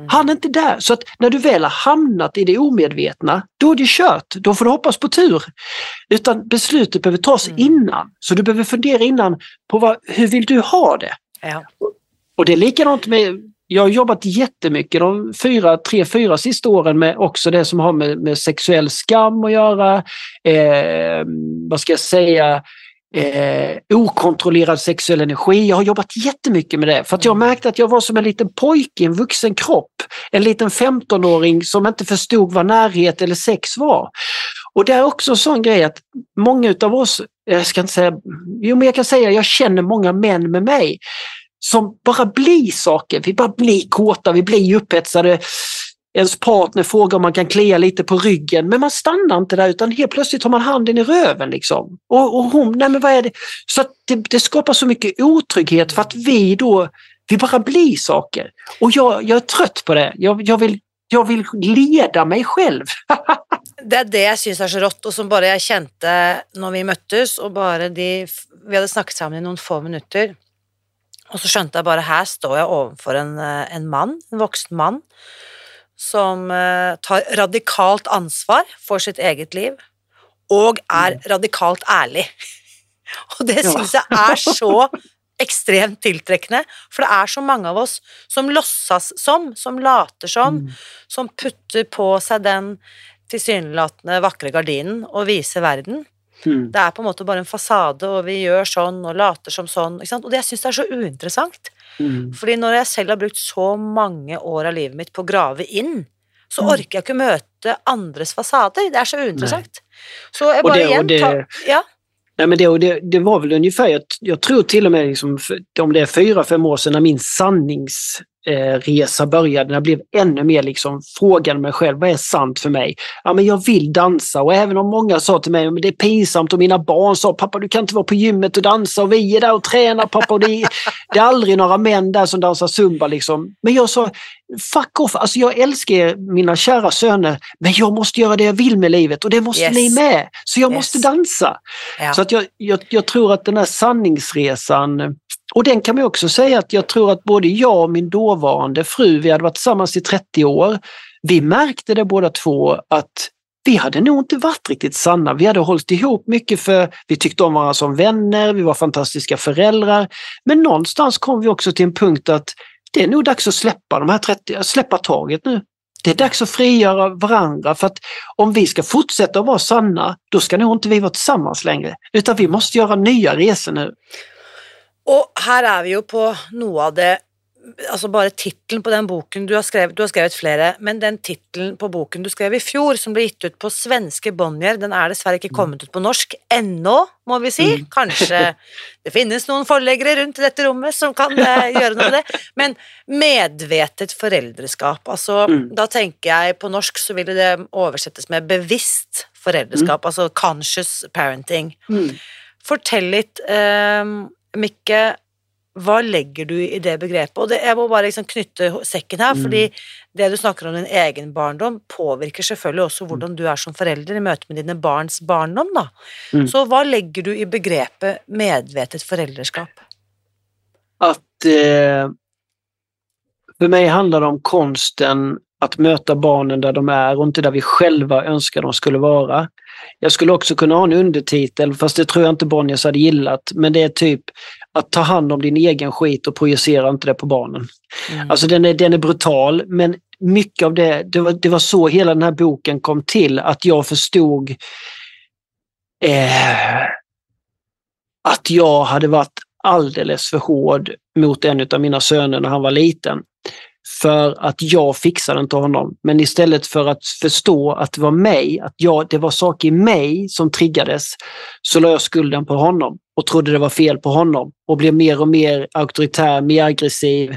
Mm. Han är inte där. Så att när du väl har hamnat i det omedvetna, då är det kört. Då får du hoppas på tur. Utan beslutet behöver tas mm. innan. Så du behöver fundera innan på vad, hur vill du ha det? Ja. Och det är likadant med jag har jobbat jättemycket de fyra, tre, fyra sista åren med också det som har med, med sexuell skam att göra. Eh, vad ska jag säga? Eh, okontrollerad sexuell energi. Jag har jobbat jättemycket med det för att jag mm. märkte att jag var som en liten pojke i en vuxen kropp. En liten 15-åring som inte förstod vad närhet eller sex var. Och det är också en sån grej att många utav oss, jag ska inte säga, jo men jag kan säga jag känner många män med mig som bara blir saker. Vi bara blir kåta, vi blir upphetsade ens partner frågar om man kan klia lite på ryggen men man stannar inte där utan helt plötsligt tar man handen i röven. Liksom. Och, och hon, nej men vad är det? Så det, det, skapar så mycket otrygghet för att vi då, vi bara blir saker. Och jag, jag är trött på det. Jag, jag, vill, jag vill leda mig själv. det är det jag syns är så rått och som bara jag kände när vi möttes och bara de, vi hade snackat samman i några få minuter. Och så skönte jag bara, här står jag ovanför en, en man, en vuxen man som eh, tar radikalt ansvar for sitt eget liv og er mm. radikalt ærlig. Og det syns jeg er så ekstremt tiltrekkende, for det er så mange av oss som låtsas som, som later som, mm. som putter på seg den tilsynelatende vakre gardinen og viser verden. Mm. Det er på en måte bare en fasade, og vi gjør sånn og later som sånn. Og det jeg syns er så uinteressant. Mm. Fordi når jeg selv har brukt så mange år av livet mitt på å grave inn, så mm. orker jeg ikke møte andres fasader. Det er så uinteressant. Nej. Så jeg bare det, igjen tar ja. Nej, men det, det, det var väl ungefär, jag, jag tror till och med liksom, om det är fyra, fem år sedan när min sannings resa började, när jag blev ännu mer liksom frågade mig själv, vad är sant för mig? Ja, men jag vill dansa och även om många sa till mig, att det är pinsamt och mina barn sa, pappa du kan inte vara på gymmet och dansa och vi är där och tränar pappa och det, är, det är aldrig några män där som dansar zumba liksom. Men jag sa, fuck off, alltså jag älskar mina kära söner, men jag måste göra det jag vill med livet och det måste yes. ni med. Så jag yes. måste dansa. Ja. Så att jag, jag, jag tror att den här sanningsresan och den kan man också säga att jag tror att både jag och min dåvarande fru, vi hade varit tillsammans i 30 år, vi märkte det båda två att vi hade nog inte varit riktigt sanna. Vi hade hållit ihop mycket för vi tyckte om varandra som vänner, vi var fantastiska föräldrar. Men någonstans kom vi också till en punkt att det är nog dags att släppa de här 30, släppa taget nu. Det är dags att frigöra varandra för att om vi ska fortsätta att vara sanna, då ska nog inte vi vara tillsammans längre. Utan vi måste göra nya resor nu. Och här är vi ju på något av det Altså bare tittelen på den boken du har skrevet Du har skrevet flere, men den tittelen på boken du skrev i fjor, som ble gitt ut på svenske Bonnier, den er dessverre ikke kommet ut på norsk ennå, må vi si. Mm. Kanskje det finnes noen forleggere rundt i dette rommet som kan uh, gjøre noe med det. Men medvetet foreldreskap, altså mm. da tenker jeg på norsk så ville det oversettes med bevisst foreldreskap, mm. altså conscious parenting. Mm. Fortell litt um, Mikke, hva legger du i det begrepet? Og det, jeg må bare liksom knytte sekken her, mm. fordi det du snakker om din egen barndom, påvirker selvfølgelig også hvordan du er som forelder i møte med dine barns barndom, da. Mm. Så hva legger du i begrepet medvetet foreldreskap? Att eh, för mig handlar det om konsten att möta barnen där de är och inte där vi själva önskar de skulle vara. Jag skulle också kunna ha en undertitel, fast det tror jag inte Bonniers hade gillat, men det är typ att ta hand om din egen skit och projicera inte det på barnen. Mm. Alltså den är, den är brutal, men mycket av det, det var, det var så hela den här boken kom till, att jag förstod eh, att jag hade varit alldeles för hård mot en av mina söner när han var liten. För att jag fixade inte honom. Men istället för att förstå att det var mig, att jag, det var saker i mig som triggades, så la jag skulden på honom och trodde det var fel på honom och blev mer och mer auktoritär, mer aggressiv.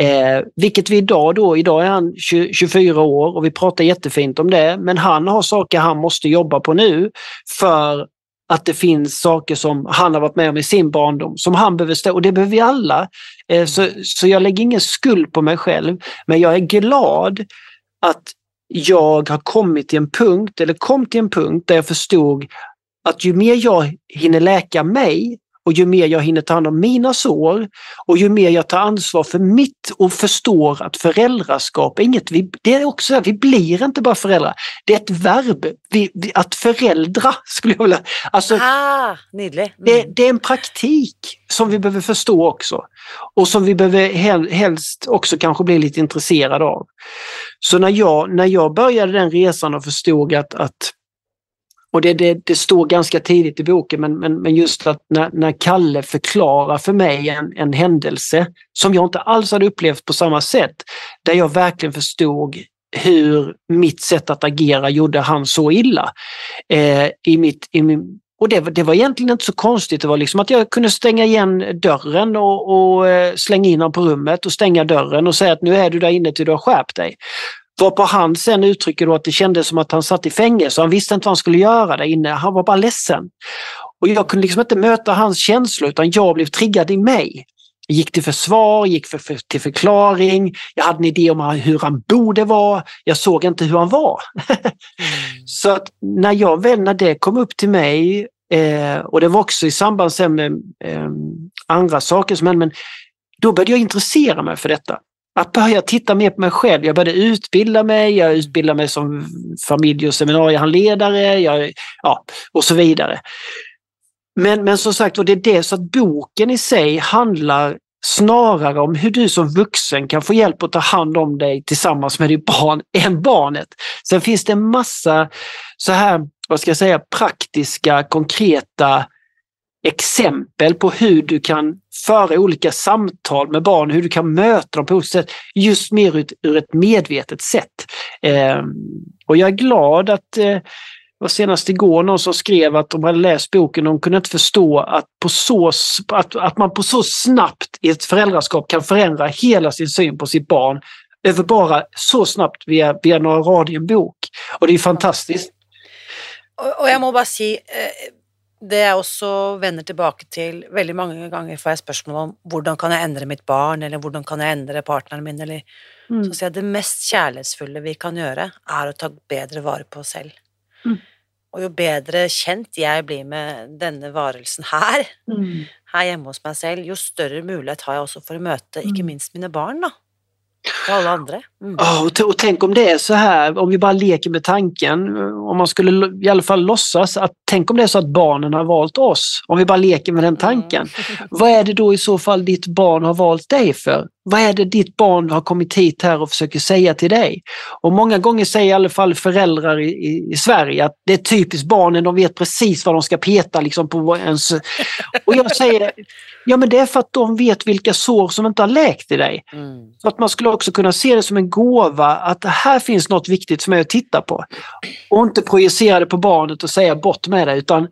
Eh, vilket vi idag då, idag är han 20, 24 år och vi pratar jättefint om det, men han har saker han måste jobba på nu för att det finns saker som han har varit med om i sin barndom som han behöver stå och det behöver vi alla. Eh, så, så jag lägger ingen skuld på mig själv, men jag är glad att jag har kommit till en punkt, eller kom till en punkt där jag förstod att ju mer jag hinner läka mig och ju mer jag hinner ta hand om mina sår och ju mer jag tar ansvar för mitt och förstår att föräldraskap är inget, vi, det är också vi blir inte bara föräldrar. Det är ett verb, vi, att föräldra skulle jag vilja... Alltså, ah, mm. det, det, är en praktik som vi behöver förstå också och som vi behöver helst också kanske bli lite intresserade av. Så när jag, när jag började den resan och förstod att, att och det, det, det, står ganska tidigt i boken, men, men, men just att när, när Kalle förklarar för mig en, en händelse som jag inte alls hade upplevt på samma sätt, där jag verkligen förstod hur mitt sätt att agera gjorde han så illa. Eh, i mitt, i min, och det, det var egentligen inte så konstigt. Det var liksom att jag kunde stänga igen dörren och, och eh, slänga in honom på rummet och stänga dörren och säga att nu är du där inne till du har skärpt dig. Varpå han sen uttrycker då att det kändes som att han satt i fängelse. Han visste inte vad han skulle göra där inne. Han var bara ledsen. Och jag kunde liksom inte möta hans känslor utan jag blev triggad i mig. Jag gick till försvar, gick för, för, till förklaring. Jag hade en idé om hur han borde vara. Jag såg inte hur han var. Så att när jag väl, när det kom upp till mig eh, och det var också i samband med eh, andra saker som hände, men då började jag intressera mig för detta att börja titta mer på mig själv. Jag började utbilda mig, jag utbildade mig som familje och seminariehandledare jag, ja, och så vidare. Men, men som sagt, och det är det så att boken i sig handlar snarare om hur du som vuxen kan få hjälp att ta hand om dig tillsammans med ditt barn än barnet. Sen finns det en massa så här, vad ska jag säga, praktiska, konkreta exempel på hur du kan föra olika samtal med barn, hur du kan möta dem på olika sätt, just mer ut ur ett medvetet sätt. Eh, och jag är glad att eh, det var senast igår någon som skrev att de hade läst boken och de kunde inte förstå att, på så, att, att man på så snabbt i ett föräldraskap kan förändra hela sin syn på sitt barn över bara så snabbt via, via några rader i en bok. Och det är fantastiskt. Och, och jag må bara säga, eh, det jeg også vender tilbake til Veldig mange ganger får jeg spørsmål om hvordan kan jeg endre mitt barn, eller hvordan kan jeg endre partneren min, eller mm. Så sier jeg det mest kjærlighetsfulle vi kan gjøre, er å ta bedre vare på oss selv. Mm. Og jo bedre kjent jeg blir med denne varelsen her, mm. her hjemme hos meg selv, jo større mulighet har jeg også for å møte ikke mm. minst mine barn, da. Och alla andra. Mm. Oh, och, och, tänk om det är så här, om vi bara leker med tanken, om man skulle i alla fall låtsas att tänk om det är så att barnen har valt oss, om vi bara leker med den tanken. Mm. Vad är det då i så fall ditt barn har valt dig för? Vad är det ditt barn har kommit hit här och försöker säga till dig? Och många gånger säger i alla fall föräldrar i, i, i Sverige att det är typiskt barnen, de vet precis vad de ska peta liksom på ens... Och jag säger, ja men det är för att de vet vilka sår som inte har läkt i dig. Mm. Så att man skulle också kunna se det som en gåva att här finns något viktigt för mig att titta på. Och inte projicera det på barnet och säga bort med det utan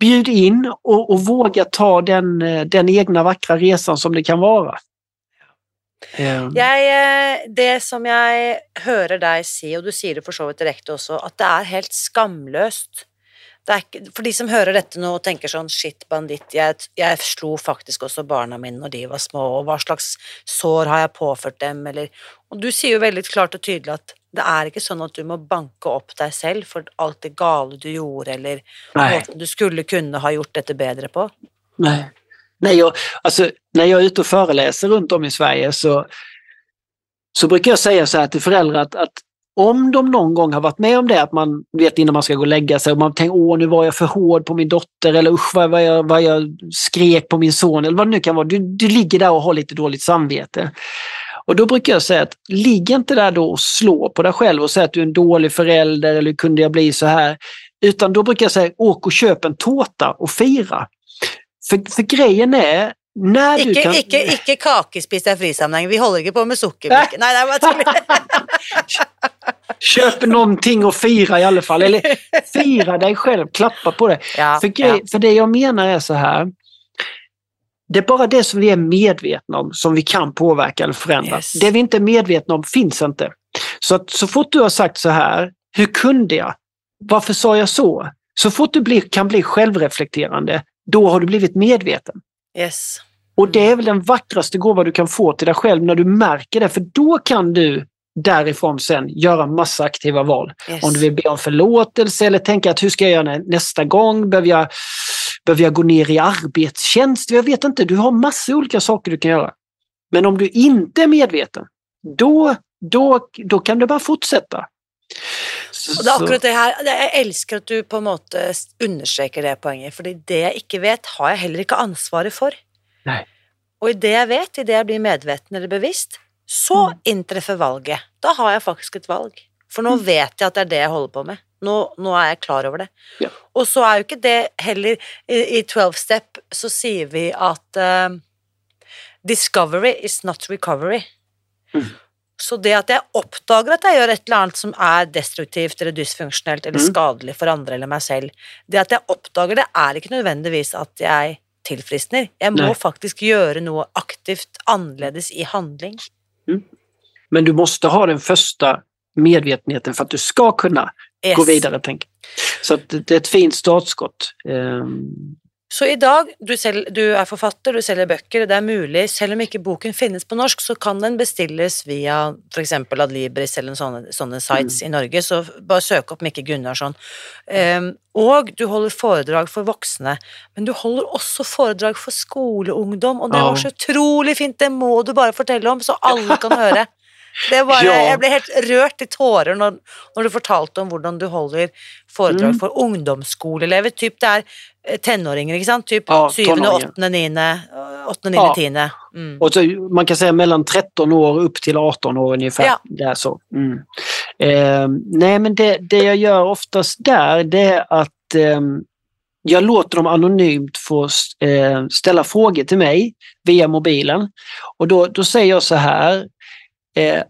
bjud in och, och våga ta den, eh, den egna vackra resan som det kan vara. Ehm. Jeg, eh, det som jag hører dig säga, och du säger det for så vidt direkte også, at det är helt skamlöst er for de som hører dette nå og tenker sånn shit, banditt, jeg, jeg, slo faktisk også barna mine når de var små, og hva slags sår har jeg påført dem, eller Og du sier jo veldig klart og tydelig at det er ikke sånn at du må banke opp deg selv for alt det gale du gjorde, eller måten du skulle kunne ha gjort dette bedre på. Nei. när jag, alltså, när jag är ute och föreläser runt om i Sverige så så brukar jag säga så här till föräldrar att, att om de någon gång har varit med om det, att man vet innan man ska gå och lägga sig och man tänker åh nu var jag för hård på min dotter eller usch vad, vad, jag, vad jag skrek på min son eller vad det nu kan vara. Du, du ligger där och har lite dåligt samvete. Och då brukar jag säga att ligg inte där då och slå på dig själv och säga att du är en dålig förälder eller kunde jag bli så här. Utan då brukar jag säga åk och köp en tårta och fira. För, för grejen är när du Ikke, kan... ikke, ikke kake spist i frisammenheng. Vi holder ikke på med det er bare tull. Köp någonting och fira i alla fall. Eller fira dig själv, klappa på det. Ja, För, grej, för det jag menar är så här. Det är bara det som vi är medvetna om som vi kan påverka eller förändra. Yes. Det vi inte är medvetna om finns inte. Så att så fort du har sagt så här, hur kunde jag? Varför sa jag så? Så fort du blir, kan bli självreflekterande, då har du blivit medveten. Yes. Och det är väl den vackraste gåva du kan få till dig själv när du märker det, för då kan du därifrån sen göra massa aktiva val. yes. Om du vill be om förlåtelse eller tänka att hur ska jag göra nä- nästa gång? Behöver jag, behöver jag gå ner i arbetstjänst? Jag vet inte, du har massa olika saker du kan göra. Men om du inte är medveten, då, då, då kan du bara fortsätta. Så, Og det er akkurat det her, Jeg elsker at du på en måte understreker det poenget, fordi det jeg ikke vet, har jeg heller ikke ansvaret for. Nei. Og i det jeg vet, i det jeg blir medveten eller bevisst, så Mm. inntreffer valget. Da har jeg faktisk et valg. For nå Mm. vet jeg at det er det jeg holder på med. Nå, nå er jeg klar over det. Ja. Og så er jo ikke det heller I, 12 step så sier vi at eh, discovery is not recovery. Mm. Så det at jeg oppdager at jeg gjør et eller annet som er destruktivt eller dysfunksjonelt eller Mm. skadelig for andre eller meg selv, det at jeg oppdager det, er ikke nødvendigvis at jeg tilfriskner. Jeg må Nei. faktisk gjøre noe aktivt annerledes i handling. Men du måste ha den första medvetenheten för att du ska kunna Yes. gå vidare. Tänk. Så att det det är ett fint startskott. Så i dag, du, selv, du er forfatter, du selger bøker, det er mulig, selv om ikke boken finnes på norsk, så kan den bestilles via f.eks. Adlibris eller sånne, sånne sites i Norge, så bare søk opp Mikke Gunnarsson. Ehm, og du holder foredrag for voksne, men du holder også foredrag for skoleungdom, og det var så utrolig fint, det må du bare fortelle om, så alle kan høre. Det var, Ja. Jeg ble helt rørt i tårer når, når du fortalte om hvordan du holder foredrag Mm. for ungdomsskoleelever. Typ det er eh, tenåringer, ikke sant? Typ Ja, syvende, tonåringer. åttende, niende, åttende, Ja. niende, tiende. Mm. Och så, man kan säga mellan 13 år upp till 18 år ungefär. Ja. Det är så. Mm. Ehm, nej, men det, det jag gör oftast där det är att ehm, jag låter dem anonymt få eh, ställa frågor till mig via mobilen. Och då, då säger jag så här. Eh,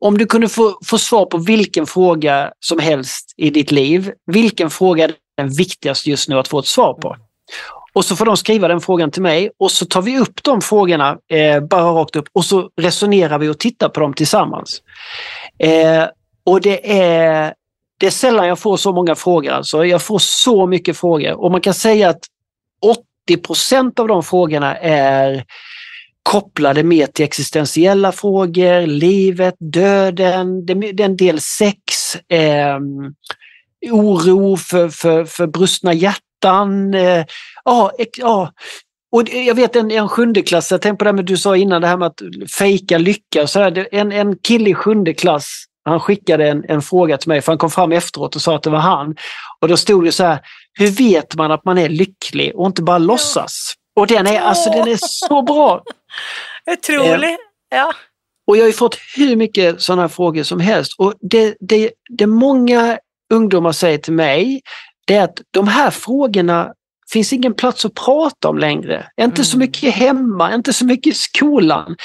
om du kunde få, få svar på vilken fråga som helst i ditt liv, vilken fråga är den viktigaste just nu att få ett svar på? Och så får de skriva den frågan till mig och så tar vi upp de frågorna eh, bara rakt upp och så resonerar vi och tittar på dem tillsammans. Eh, och det är, det är sällan jag får så många frågor. Alltså. Jag får så mycket frågor och man kan säga att 80% av de frågorna är kopplade mer till existentiella frågor, livet, döden, det det är en del sex, eh, oro för, för, för brustna hjärtan. Eh, ja, ja. Och det- jag vet en, en sjunde klass, jag tänkte på det med du sa innan, det här med att fejka lycka. och Så här, Det- en, en kille i sjunde klass, han skickade en, en fråga till mig, för han kom fram efteråt och sa att det var han. Och då stod det så här, hur vet man att man är lycklig och inte bara låtsas? Och den är, alltså, den är så bra! Utrolig. Ja. Och jag har ju fått hur mycket sådana frågor som helst. Och det, det, det många ungdomar säger till mig, det är att de här frågorna finns ingen plats att prata om längre. Inte så Mm. mycket hemma, inte så mycket i skolan.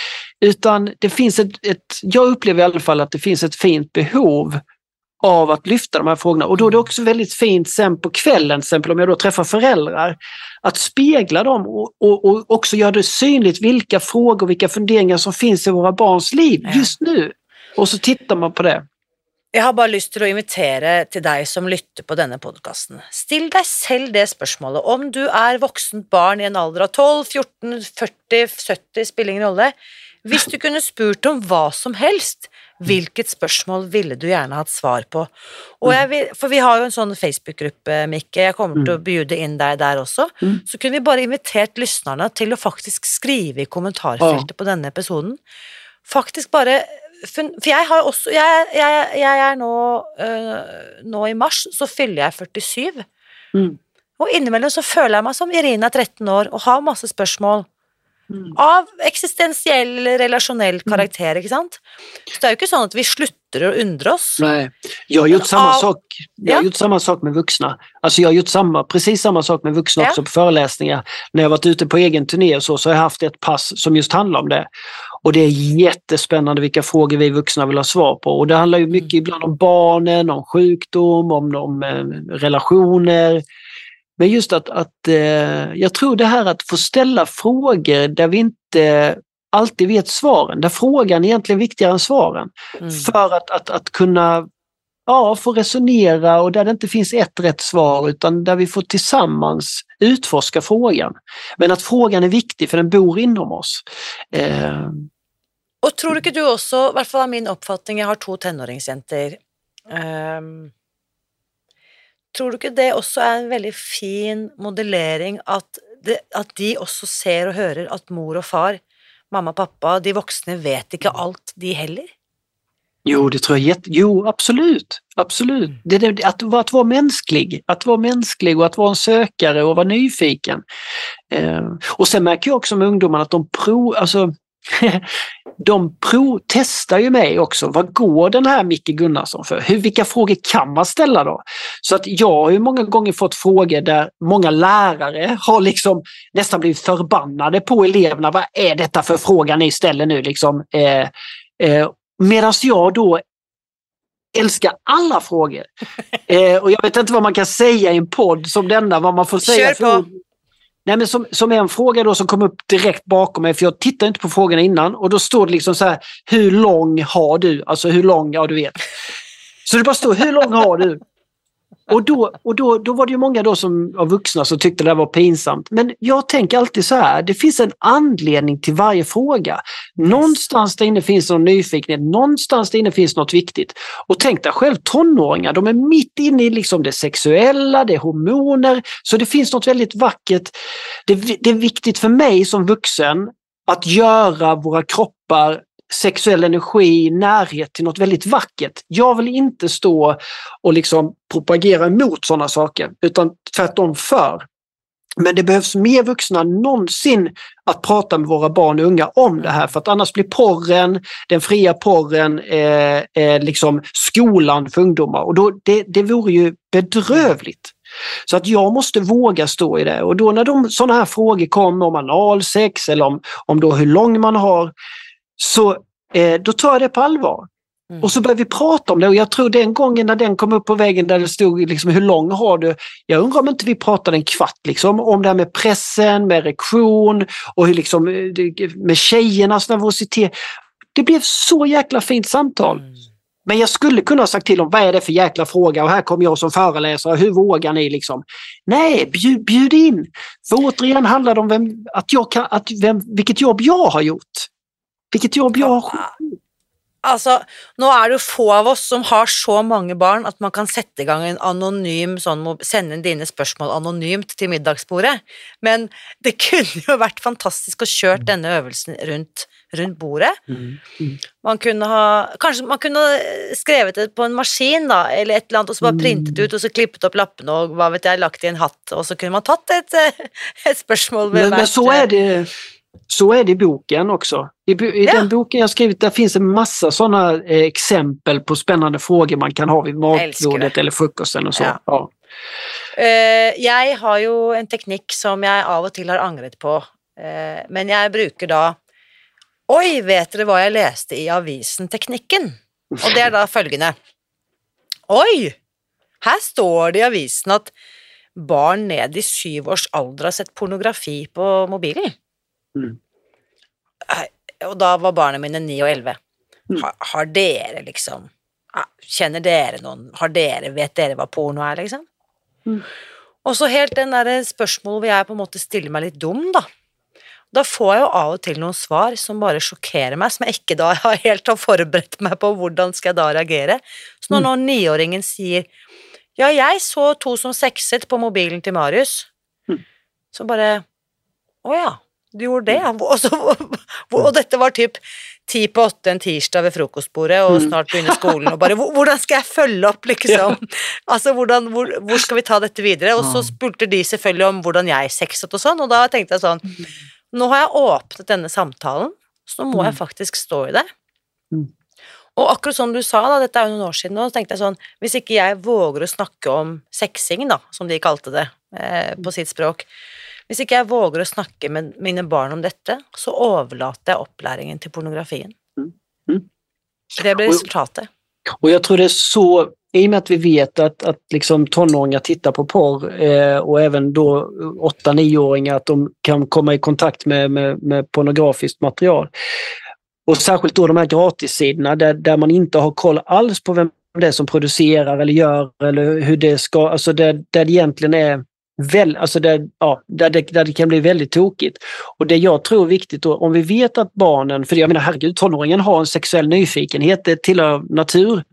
Utan det finns ett, ett, jag upplever i alla fall att det finns ett fint behov av att lyfta de här frågorna. Och då är det också väldigt fint sen på kvällen, till exempel om jag då träffar föräldrar, att spegla dem och, och, och också göra det synligt vilka frågor, vilka funderingar som finns i våra barns liv just nu. Och så tittar man på det. Jeg har bare lyst til å invitere til deg som lytter på denne podkasten. Still deg selv det spørsmålet. Om du er voksent barn i en alder av 12, 14, 40, 70, spiller ingen rolle. Hvis du kunne spurt om hva som helst, hvilket spørsmål ville du gjerne hatt svar på? Jeg vil, for vi har jo en sånn Facebook-gruppe, Mikke, jeg kommer til å bjude inn deg der også. Mm. Så kunne vi bare invitert lytterne til å faktisk skrive i kommentarfeltet på denne episoden. Faktisk bare fun- For jeg har også Jeg, jeg, jeg er nå øh, Nå i mars så fyller jeg 47. Mm. Og innimellom så føler jeg meg som Irina 13 år og har masse spørsmål Mm. av eksistensiell eller relasjonell karakter, ikke sant? Så det er jo ikke sånn at vi slutter å undre oss. Nej. Jag har gjort samma av- sak. Jag har Ja. gjort samma sak med vuxna. Alltså jag har gjort samma, precis samma sak med vuxna Ja. också på föreläsningar. När jag varit ute på egen turné och så, så har jag haft ett pass som just handlar om det. Och det är jättespännande vilka frågor vi vuxna vill ha svar på. Och det handlar ju mycket ibland om barnen, om sjukdom, om, om eh, relationer. Men just att, att eh, jag tror det här att få ställa frågor där vi inte alltid vet svaren, där frågan är egentligen viktigare än svaren. Mm. För att, att, att kunna ja, få resonera och där det inte finns ett rätt svar utan där vi får tillsammans utforska frågan. Men att frågan är viktig för den bor inom oss. Eh, Og tror du ikke du også, i hvert fall min oppfatning, jeg har to tenåringsjenter ehm, Tror du ikke det også er en veldig fin modellering at, det, at de også ser og hører at mor og far, mamma og pappa, de voksne vet ikke alt, de heller? jo, det tror jag Jo, absolut. Absolut. Det, det, att, vara- att vara mänsklig. Att vara mänsklig och att vara en sökare och vara nyfiken. Eh, och sen märker jag också med ungdomarna att de prov, alltså, de prov, testar ju mig också. Vad går den här Micke Gunnarsson för? Hur, vilka frågor kan man ställa då? Så att jag har ju många gånger fått frågor där många lärare har liksom nästan blivit förbannade på eleverna. Vad är detta för fråga ni ställer nu? Liksom, eh, eh, Medan jag då älskar alla frågor. Eh, och jag vet inte vad man kan säga i en podd som denna, vad man får säga. Kör för på. Nej, men som, som en fråga då som kom upp direkt bakom mig, för jag tittade inte på frågorna innan och då står det liksom så här, hur lång har du? Alltså hur lång, ja du vet. Så det bara står, hur lång har du? Och, då, och då, då var det ju många då som av vuxna som tyckte det var pinsamt. Men jag tänker alltid så här, det finns en anledning till varje fråga. Någonstans där inne finns någon nyfikenhet, någonstans där inne finns något viktigt. Och tänk dig själv tonåringar, de är mitt inne i liksom det sexuella, det är hormoner, så det finns något väldigt vackert. Det, det är viktigt för mig som vuxen att göra våra kroppar sexuell energi, närhet till något väldigt vackert. Jag vill inte stå och liksom propagera emot sådana saker, utan tvärtom för. Men det behövs mer vuxna än någonsin att prata med våra barn och unga om det här för att annars blir porren, den fria porren, eh, eh, liksom skolan för ungdomar och då, det, det vore ju bedrövligt. Så att jag måste våga stå i det och då när de, sådana här frågor kommer om analsex eller om, om då hur lång man har så eh, då tar jag det på allvar. Mm. Och så börjar vi prata om det och jag tror den gången när den kom upp på väggen där det stod liksom, hur lång har du? Jag undrar om inte vi pratade en kvart liksom, om det här med pressen, med erektion och hur liksom, eh, med tjejernas nervositet. Det blev så jäkla fint samtal. Mm. Men jag skulle kunna ha sagt till dem, vad är det för jäkla fråga? Och här kommer jag som föreläsare, hur vågar ni liksom? Nej, bjud, bjud in! För återigen handlar det om vem, att jag kan, att vem, vilket jobb jag har gjort. Vilket jobb jag har Altså, nå er det få av oss som har så mange barn at man kan sette i gang en anonym sånn, mo- sende inn dine spørsmål anonymt til middagsbordet, men det kunne jo vært fantastisk å kjøre denne øvelsen rundt, rundt bordet. Mm. Mm. Man kunne ha, kanskje man kunne ha skrevet det på en maskin da, eller et eller annet, og så bare printet ut, og så klippet opp lappene, og hva vet jeg, lagt i en hatt, og så kunne man tatt et, eh, et spørsmål ved Men, men så är det så är det i boken också. I, i Ja. den boken jag skrivit där finns en massa sådana eh, exempel på spännande frågor man kan ha vid matbordet det. eller frukosten och så. Ja. Ja. Eh, jeg har jo en teknikk som jeg av og til har angret på, eh, men jeg bruker da Oi, vet dere hva jeg leste i avisen-teknikken? Og det er da følgende Oi! Her står det i avisen at barn ned i syv års alder har sett pornografi på mobilen. Mm. Eh, Og da var barna mine ni og elleve. Mm. Har, har dere liksom ja, Kjenner dere noen Har dere, Vet dere hva porno er, liksom? Mm. Og så helt den derre spørsmålet hvor jeg på en måte stiller meg litt dum, da. Da får jeg jo av og til noen svar som bare sjokkerer meg, som jeg ikke da har helt har forberedt meg på hvordan skal jeg da reagere. Så når Mm. nå niåringen sier ja, jeg så to som sexet på mobilen til Marius, Mm. så bare å ja, du gjorde det, ja. Og, så, og dette var typ ti på åtte en tirsdag ved frokostbordet, og Mm. snart begynner skolen, og bare "Hvor- Hvordan skal jeg følge opp, liksom? Altså, hvordan, hvor, hvor skal vi ta dette videre? Og så spurte de selvfølgelig om hvordan jeg sexet og sånn, og da tenkte jeg sånn Nå har jeg åpnet denne samtalen, så nå må jeg Mm. faktisk stå i det. Mm. Og akkurat som du sa, da, dette er jo noen år siden nå, så tenkte jeg sånn Hvis ikke jeg våger å snakke om sexing, da, som de kalte det eh, på sitt språk Hvis ikke jeg våger å snakke med mine barn om dette, så overlater jeg opplæringen til pornografien. Mm. Mm. Det Og- resultatet. Och jag tror det är så, i och med att vi vet att, att liksom tonåringar tittar på porr eh, och även då 8-9-åringar att de kan komma i kontakt med, med, med pornografiskt material. Och särskilt då de här gratissidorna där, där man inte har koll alls på vem det är som producerar eller gör eller hur det ska, alltså där, där det egentligen är väl, alltså där, ja, där, det, där det kan bli väldigt tokigt. Och det jag tror är viktigt då, om vi vet att barnen, för jag menar herregud, tonåringen har en sexuell nyfikenhet, det tillhör natur.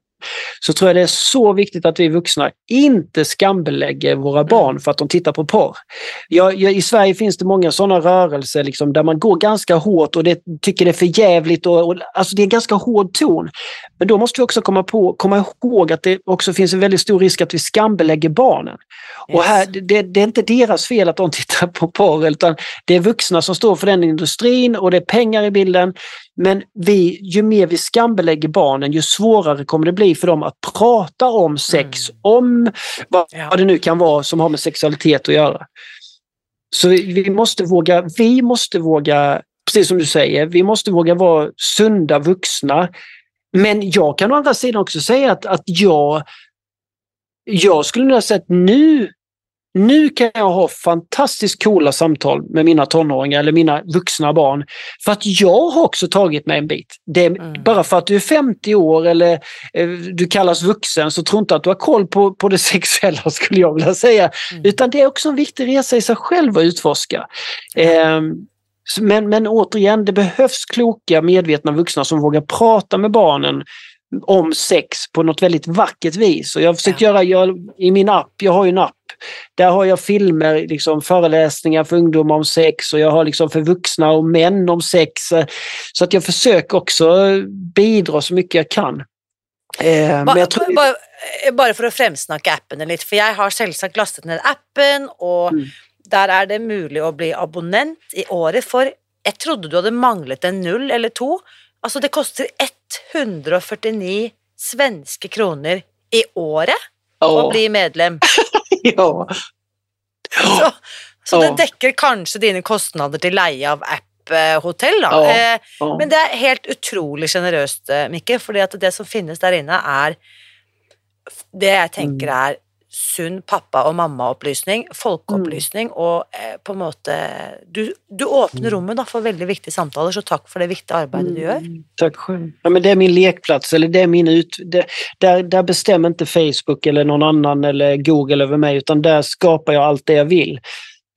Så tror jag det är så viktigt att vi vuxna inte skambelägger våra barn för att de tittar på porr. Jag, jag, I Sverige finns det många sådana rörelser liksom, där man går ganska hårt och det, tycker det är för jävligt och, och alltså det är ganska hård ton. Men då måste vi också komma, på, komma ihåg att det också finns en väldigt stor risk att vi skambelägger barnen. Och här, det, det är inte deras fel att de tittar på porr utan det är vuxna som står för den industrin och det är pengar i bilden. Men vi, ju mer vi skambelägger barnen ju svårare kommer det bli för dem att prata om sex, Mm. om vad, vad det nu kan vara som har med sexualitet att göra. Så vi, vi måste våga, vi måste våga, precis som du säger, vi måste våga vara sunda vuxna. Men jag kan å andra sidan också säga att, att jag, jag skulle nog säga att nu, nu kan jag ha fantastiskt coola samtal med mina tonåringar eller mina vuxna barn. För att jag har också tagit mig en bit. Det Mm. Bara för att du är 50 år eller eh, du kallas vuxen så tror inte att du har koll på, på det sexuella skulle jag vilja säga. Mm. Utan det är också en viktig resa i sig själv att utforska. Så- men, men återigen, det behövs kloka, medvetna vuxna som vågar prata med barnen om sex på något väldigt vackert vis. Och jag har försökt göra, jag, i min app, jag har ju en app, där har jag filmer, liksom föreläsningar för ungdomar om sex och jag har liksom för vuxna och män om sex. Så att jag försöker också bidra så mycket jag kan. Eh, Ba, jag tror, ba, eh, bare for å fremsnakke appene litt, for jeg har selvsagt lastet ned appen, og Mm. der er det mulig å bli abonnent i året for Jeg trodde du hadde manglet en null eller to. Altså, det koster 149 svenske kroner i året ja, bli medlem. ja. Så, så det Ja. dekker kanskje dine kostnader til leie av app-hotell, da. Ja. Eh, ja. Men det er helt utrolig sjenerøst, eh, Mikke, fordi at det som finnes der inne, er det jeg tenker Mm. er sunn pappa- og mammaopplysning, folkeopplysning, og eh, på en måte Du, du åpner Mm. rommet da, for veldig viktige samtaler, så takk for det viktige arbeidet du gjør. Mm, Tack själv. Ja, men det är min lekplats, eller det är min ut... Det, där, där bestämmer inte Facebook eller någon annan eller Google över mig, utan där skapar jag allt det jag vill.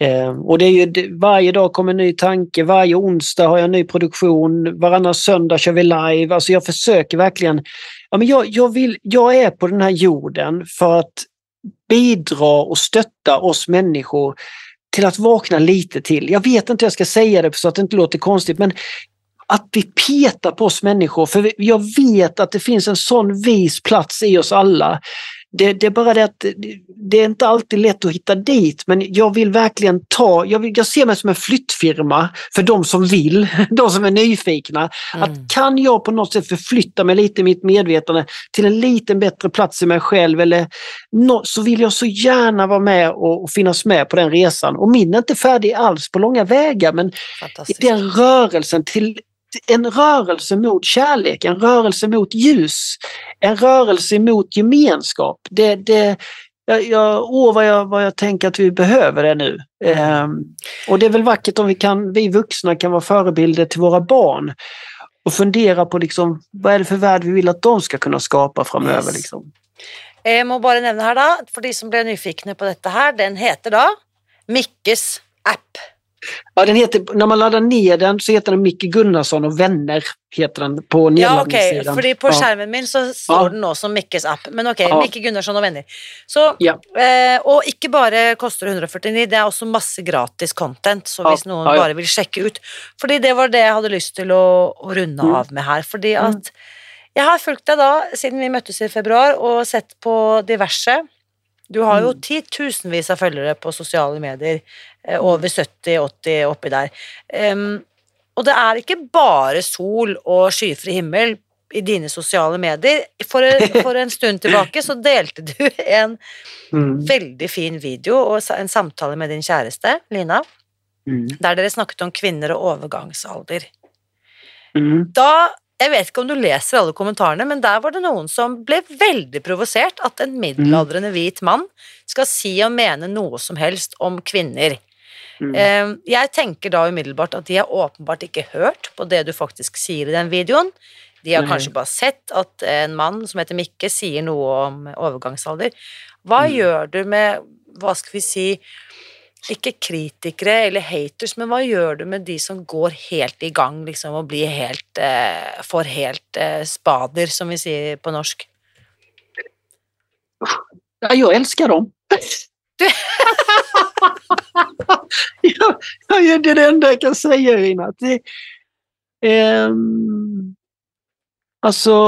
Eh, och det är ju, det, varje dag kommer en ny tanke, varje onsdag har jag en ny produktion, varannan söndag kör vi live. Alltså jag försöker verkligen... Ja, men jag, jag, vill, jag är på den här jorden för att bidra och stötta oss människor till att vakna lite till. Jag vet inte hur jag ska säga det så att det inte låter konstigt, men att vi petar på oss människor. För jag vet att det finns en sån vis plats i oss alla. Det, det är bara det att det, är inte alltid lätt att hitta dit, men jag vill verkligen ta, jag, vill, jag ser mig som en flyttfirma för de som vill, de som är nyfikna. Mm. Att kan jag på något sätt förflytta mig lite i mitt medvetande till en liten bättre plats i mig själv eller nå- så vill jag så gärna vara med och, och finnas med på den resan. Och min är inte färdig alls på långa vägar men den rörelsen till en rörelse mot kärlek, en rörelse mot ljus, en rörelse mot gemenskap. Det, det, jag, jag, åh, vad jag, vad jag tänker att vi behöver det nu. Ehm, och det är väl vackert om vi, kan, vi vuxna kan vara förebilder till våra barn och fundera på liksom, vad är det för värld vi vill att de ska kunna skapa framöver. Yes. Liksom. Jeg må bare nevne her, da, for de som ble nyfikne på dette her, den heter da Mikkes app. Ja, den heter, när man laddar ner den så heter den Micke Gunnarsson och vänner. Heter den på Ja, okej, nedladdningssidan. fordi på Ja. skjermen min så står Ja. den nå som Mikkes app. Men ok, Ja. Mikke Gunnarsson og venner. Så, Ja. eh, og ikke bare koster det 149, det er også masse gratis content, så Ja, hvis noen ja, ja. bare vil sjekke ut. Fordi det var det jeg hadde lyst til å, å runde Mm. av med her. Fordi at jeg har fulgt deg da siden vi møttes i februar, og sett på diverse. Du har jo Mm. titusenvis av følgere på sosiale medier. Eh, Over 70-80 oppi der. Em, og det er ikke bare sol og skyfri himmel i dine sosiale medier. For, for en stund tilbake så delte du en Mm. veldig fin video og en samtale med din kjæreste, Lina, Mm. der dere snakket om kvinner og overgangsalder. Mm. Da Jeg vet ikke om du leser alle kommentarene, men der var det noen som ble veldig provosert at en middelaldrende hvit mann skal si og mene noe som helst om kvinner. Mm. Eh, Jeg tenker da umiddelbart at de har åpenbart ikke hørt på det du faktisk sier i den videoen. De har kanskje bare sett at en mann som heter Mikke, sier noe om overgangsalder. Hva Mm. gjør du med, hva skal vi si, ikke kritikere eller haters, men hva gjør du med de som går helt i gang, liksom, og blir helt eh, Får helt eh, spader, som vi sier på norsk? Ja, jag älskar dem. Du- ja, ja, det är det enda jag kan säga Irina. Att Det, ehm, alltså...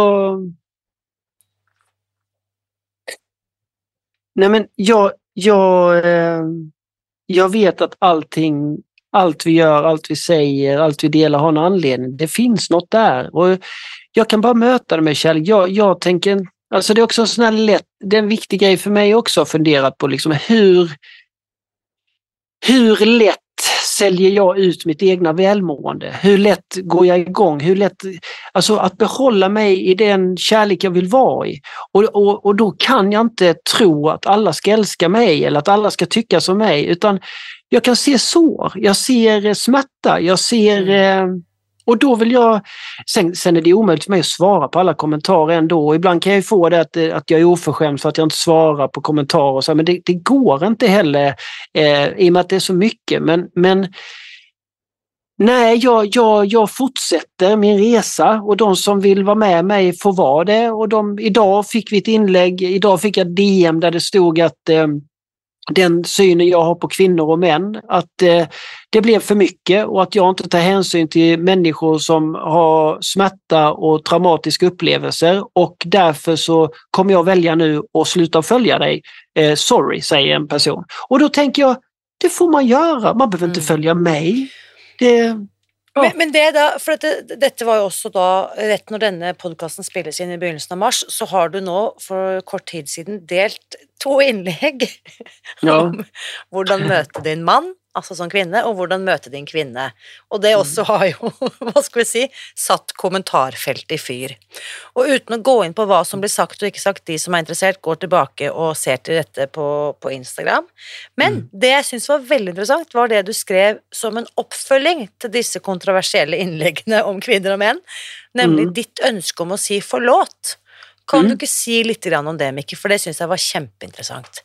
Nej men jag, jag, ehm, jag vet att allting, allt vi gör, allt vi säger, allt vi delar har en anledning. Det finns något där. Och jag kan bara möta det med kärlek. Jag, jag tänker, alltså det är också en sån här lätt, det är en viktig grej för mig också att fundera på liksom hur, hur lätt säljer jag ut mitt egna välmående? Hur lätt går jag igång? Hur lätt, alltså att behålla mig i den kärlek jag vill vara i. Och, och, och då kan jag inte tro att alla ska älska mig eller att alla ska tycka som mig utan jag kan se sår, jag ser smärta, jag ser eh, och då vill jag, sen, sen är det omöjligt för mig att svara på alla kommentarer ändå. Och ibland kan jag ju få det att, eh, att jag är oförskämd för att jag inte svarar på kommentarer. Och så, men det, det går inte heller eh, i och med att det är så mycket. Men, men nej, jag, jag, jag fortsätter min resa och de som vill vara med mig får vara det. Och de, idag fick vi ett inlägg, idag fick jag DM där det stod att eh, den synen jag har på kvinnor och män, att eh, det blev för mycket och att jag inte tar hänsyn till människor som har smärta och traumatiska upplevelser och därför så kommer jag välja nu att sluta följa dig. Eh, sorry, säger en person. Och då tänker jag, det får man göra, man behöver inte Mm. följa mig. Det. Men, men det da, for dette, dette var jo også da, rett når denne podkasten spilles inn i begynnelsen av mars, så har du nå for kort tid siden delt to innlegg Ja. om hvordan møte din mann, altså som kvinne, og hvordan møte din kvinne. Og det også har jo, hva skal vi si, satt kommentarfeltet i fyr. Og uten å gå inn på hva som blir sagt og ikke sagt, de som er interessert, går tilbake og ser til dette på, på Instagram. Men Mm. det jeg syns var veldig interessant, var det du skrev som en oppfølging til disse kontroversielle innleggene om kvinner og menn, nemlig Mm. ditt ønske om å si forlåt. Kan Mm. du ikke si litt grann om det, Mikke, for det syns jeg var kjempeinteressant.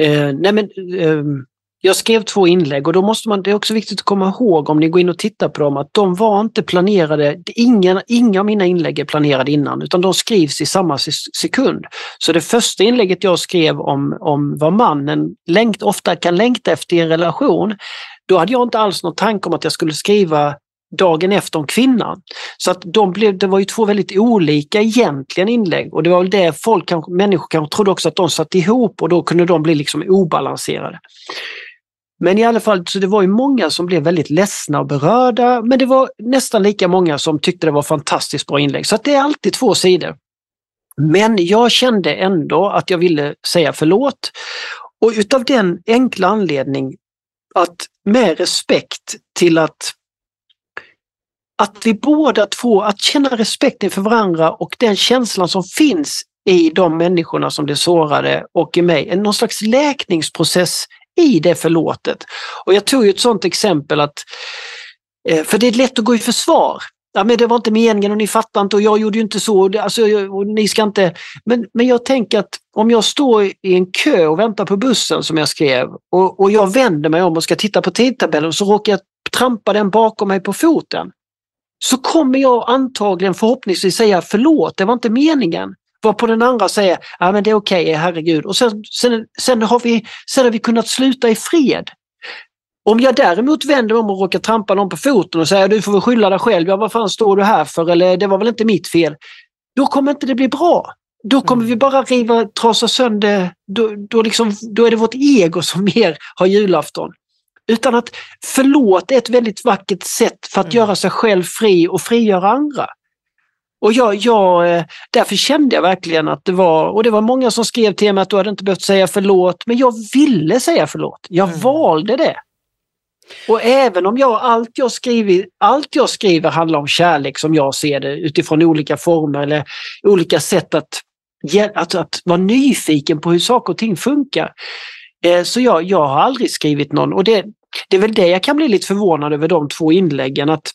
Eh, nej men, ehm, jag skrev två inlägg och då måste man, det är också viktigt att komma ihåg om ni går in och tittar på dem att de var inte planerade, ingen, inga av mina inlägg är planerade innan utan de skrivs i samma sekund. Så det första inlägget jag skrev om, om vad mannen längt, ofta kan längta efter i en relation, då hade jag inte alls någon tanke om att jag skulle skriva dagen efter om kvinnan. Så att de blev, det var ju två väldigt olika egentligen inlägg och det var väl det folk, kanske, människor kanske trodde också att de satt ihop och då kunde de bli liksom obalanserade. Men i alla fall, så det var ju många som blev väldigt ledsna och berörda, men det var nästan lika många som tyckte det var fantastiskt bra inlägg. Så att det är alltid två sidor. Men jag kände ändå att jag ville säga förlåt. Och utav den enkla anledning att med respekt till att att vi båda två, att känna respekt inför varandra och den känslan som finns i de människorna som blev sårade och i mig, en någon slags läkningsprocess i det förlåtet. Och jag tog ju ett sådant exempel att, eh, för det är lätt att gå i försvar. ja, men det var inte meningen och ni fattar inte och jag gjorde ju inte så. Alltså, och ni ska inte... men, men jag tänker att om jag står i en kö och väntar på bussen som jag skrev och, och jag vänder mig om och ska titta på tidtabellen så råkar jag trampa den bakom mig på foten. Så kommer jag antagligen förhoppningsvis säga förlåt, det var inte meningen. Var på den andra säger, ja men det är okej, okay, herregud. Och sen, sen, sen, har vi, sen har vi kunnat sluta i fred. Om jag däremot vänder om och råkar trampa någon på foten och säger du får väl skylla dig själv, ja vad fan står du här för eller det var väl inte mitt fel. Då kommer inte det bli bra. Då kommer vi bara riva, trasa sönder, då, då, liksom, då är det vårt ego som mer har julafton. Utan att förlåt är ett väldigt vackert sätt för att mm. göra sig själv fri och frigöra andra. Och jag, jag, eh, därför kände jag verkligen att det var, och det var många som skrev till mig att du hade inte behövt säga förlåt, men jag ville säga förlåt. Jag mm. valde det. Och även om jag allt, jag skriver, allt jag skriver handlar om kärlek som jag ser det utifrån olika former eller olika sätt att, att, att vara nyfiken på hur saker och ting funkar. Eh, så jag, jag har aldrig skrivit någon och det, det är väl det jag kan bli lite förvånad över de två inläggen. att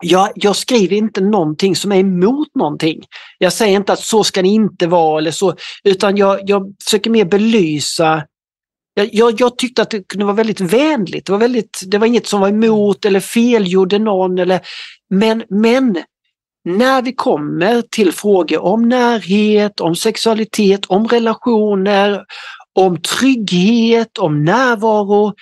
jag, jag, skriver inte någonting som är emot någonting. Jag säger inte att så ska det inte vara eller så, utan jag, jag försöker mer belysa jag, jag, tyckte att det kunde vara väldigt vänligt. Det var, väldigt, det var inget som var emot eller felgjorde någon. Eller, men, men när vi kommer till frågor om närhet, om sexualitet, om relationer, om trygghet, om närvaro,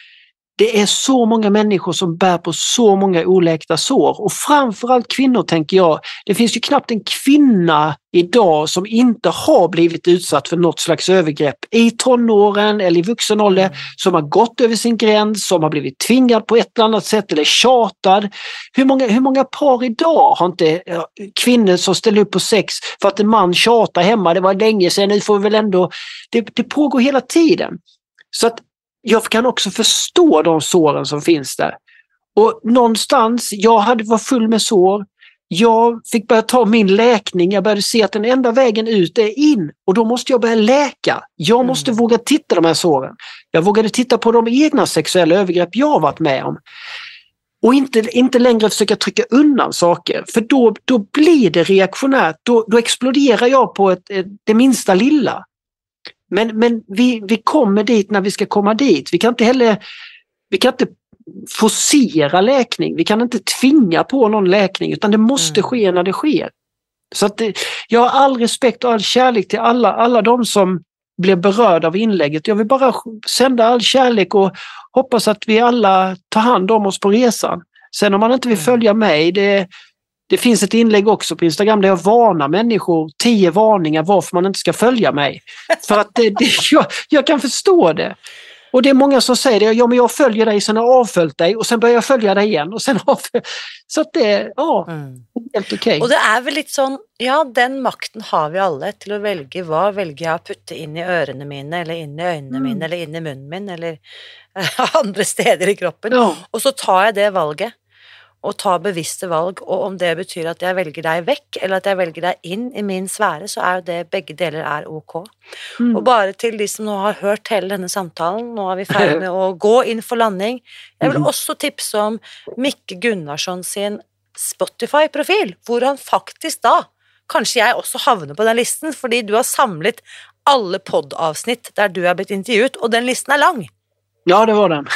det är så många människor som bär på så många oläkta sår och framförallt kvinnor tänker jag. Det finns ju knappt en kvinna idag som inte har blivit utsatt för något slags övergrepp i tonåren eller i vuxen ålder, mm. som har gått över sin gräns, som har blivit tvingad på ett eller annat sätt eller tjatad. Hur många, hur många par idag har inte kvinnor som ställer upp på sex för att en man tjatar hemma, det var länge sedan, nu får vi väl ändå... Det, det pågår hela tiden. Så att jag kan också förstå de såren som finns där. Och någonstans, jag hade var full med sår. Jag fick börja ta min läkning. Jag började se att den enda vägen ut är in och då måste jag börja läka. Jag måste mm. våga titta de här såren. Jag vågade titta på de egna sexuella övergrepp jag varit med om. Och inte, inte längre försöka trycka undan saker, för då, då blir det reaktionärt. Då, då exploderar jag på ett, ett, det minsta lilla. Men, men vi, vi kommer dit när vi ska komma dit. Vi kan inte heller vi kan inte forcera läkning. Vi kan inte tvinga på någon läkning utan det måste mm. ske när det sker. Så att det, jag har all respekt och all kärlek till alla, alla de som blev berörda av inlägget. Jag vill bara sända all kärlek och hoppas att vi alla tar hand om oss på resan. Sen om man inte vill mm. följa mig, det, det finns ett inlägg också på Instagram där jag varnar människor, tio varningar varför man inte ska följa mig. För att det, det, jag, jag kan förstå det. Och det är många som säger det, ja men jag följer dig, sen har jag avföljt dig och sen börjar jag följa dig igen. och sen Så att det ja, mm. helt okej. Okay. Och det är väl lite sån, ja den makten har vi alla till att välja vad väljer jag att putta in i öronen mina eller in i ögonen mm. mina eller in i munnen min eller andra steder i kroppen. Ja. Och så tar jag det valget och ta bevisste valg. Och om det betyder att jag väljer dig väck eller att jag väljer dig in i min sfäre, så är ju det begge delar är ok. Mm. Och bara till de som nu har hört hela denna samtalen, nu är vi färdiga med att gå in för landning. Jag vill mm. också tipsa om Micke Gunnarsson sin Spotify-profil, där han faktiskt då, kanske jag också havner på den listan, för du har samlat alla poddavsnitt där du har blivit intervjuad och den listan är lång. Ja, det var den.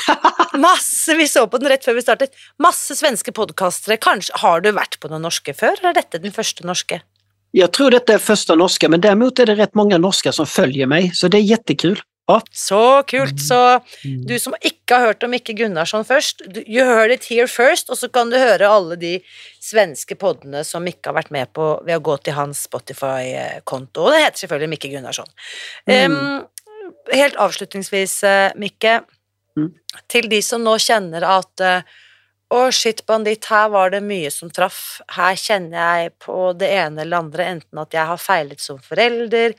Masse, vi så på den rätt før vi startet. Masse svenska podcaster. Kanske har du varit på någon norska förr, eller är detta den första norska? Jag tror detta är första norska, men däremot är det rätt många norska som följer mig, så det är jättekul. Ja. Så kul! Så du som inte har hört om Micke Gunnarsson först, you heard it here first, och så kan du höra alla de svenska poddarna som Micke har varit med på ved att gå till hans Spotify-konto. Och den heter självklart Micke Gunnarsson. Mm. Um, helt avslutningsvis, eh, Micke. Mm. Til de som nå kjenner at eh, å, shit, banditt, her var det mye som traff. Her kjenner jeg på det ene eller andre, enten at jeg har feilet som forelder,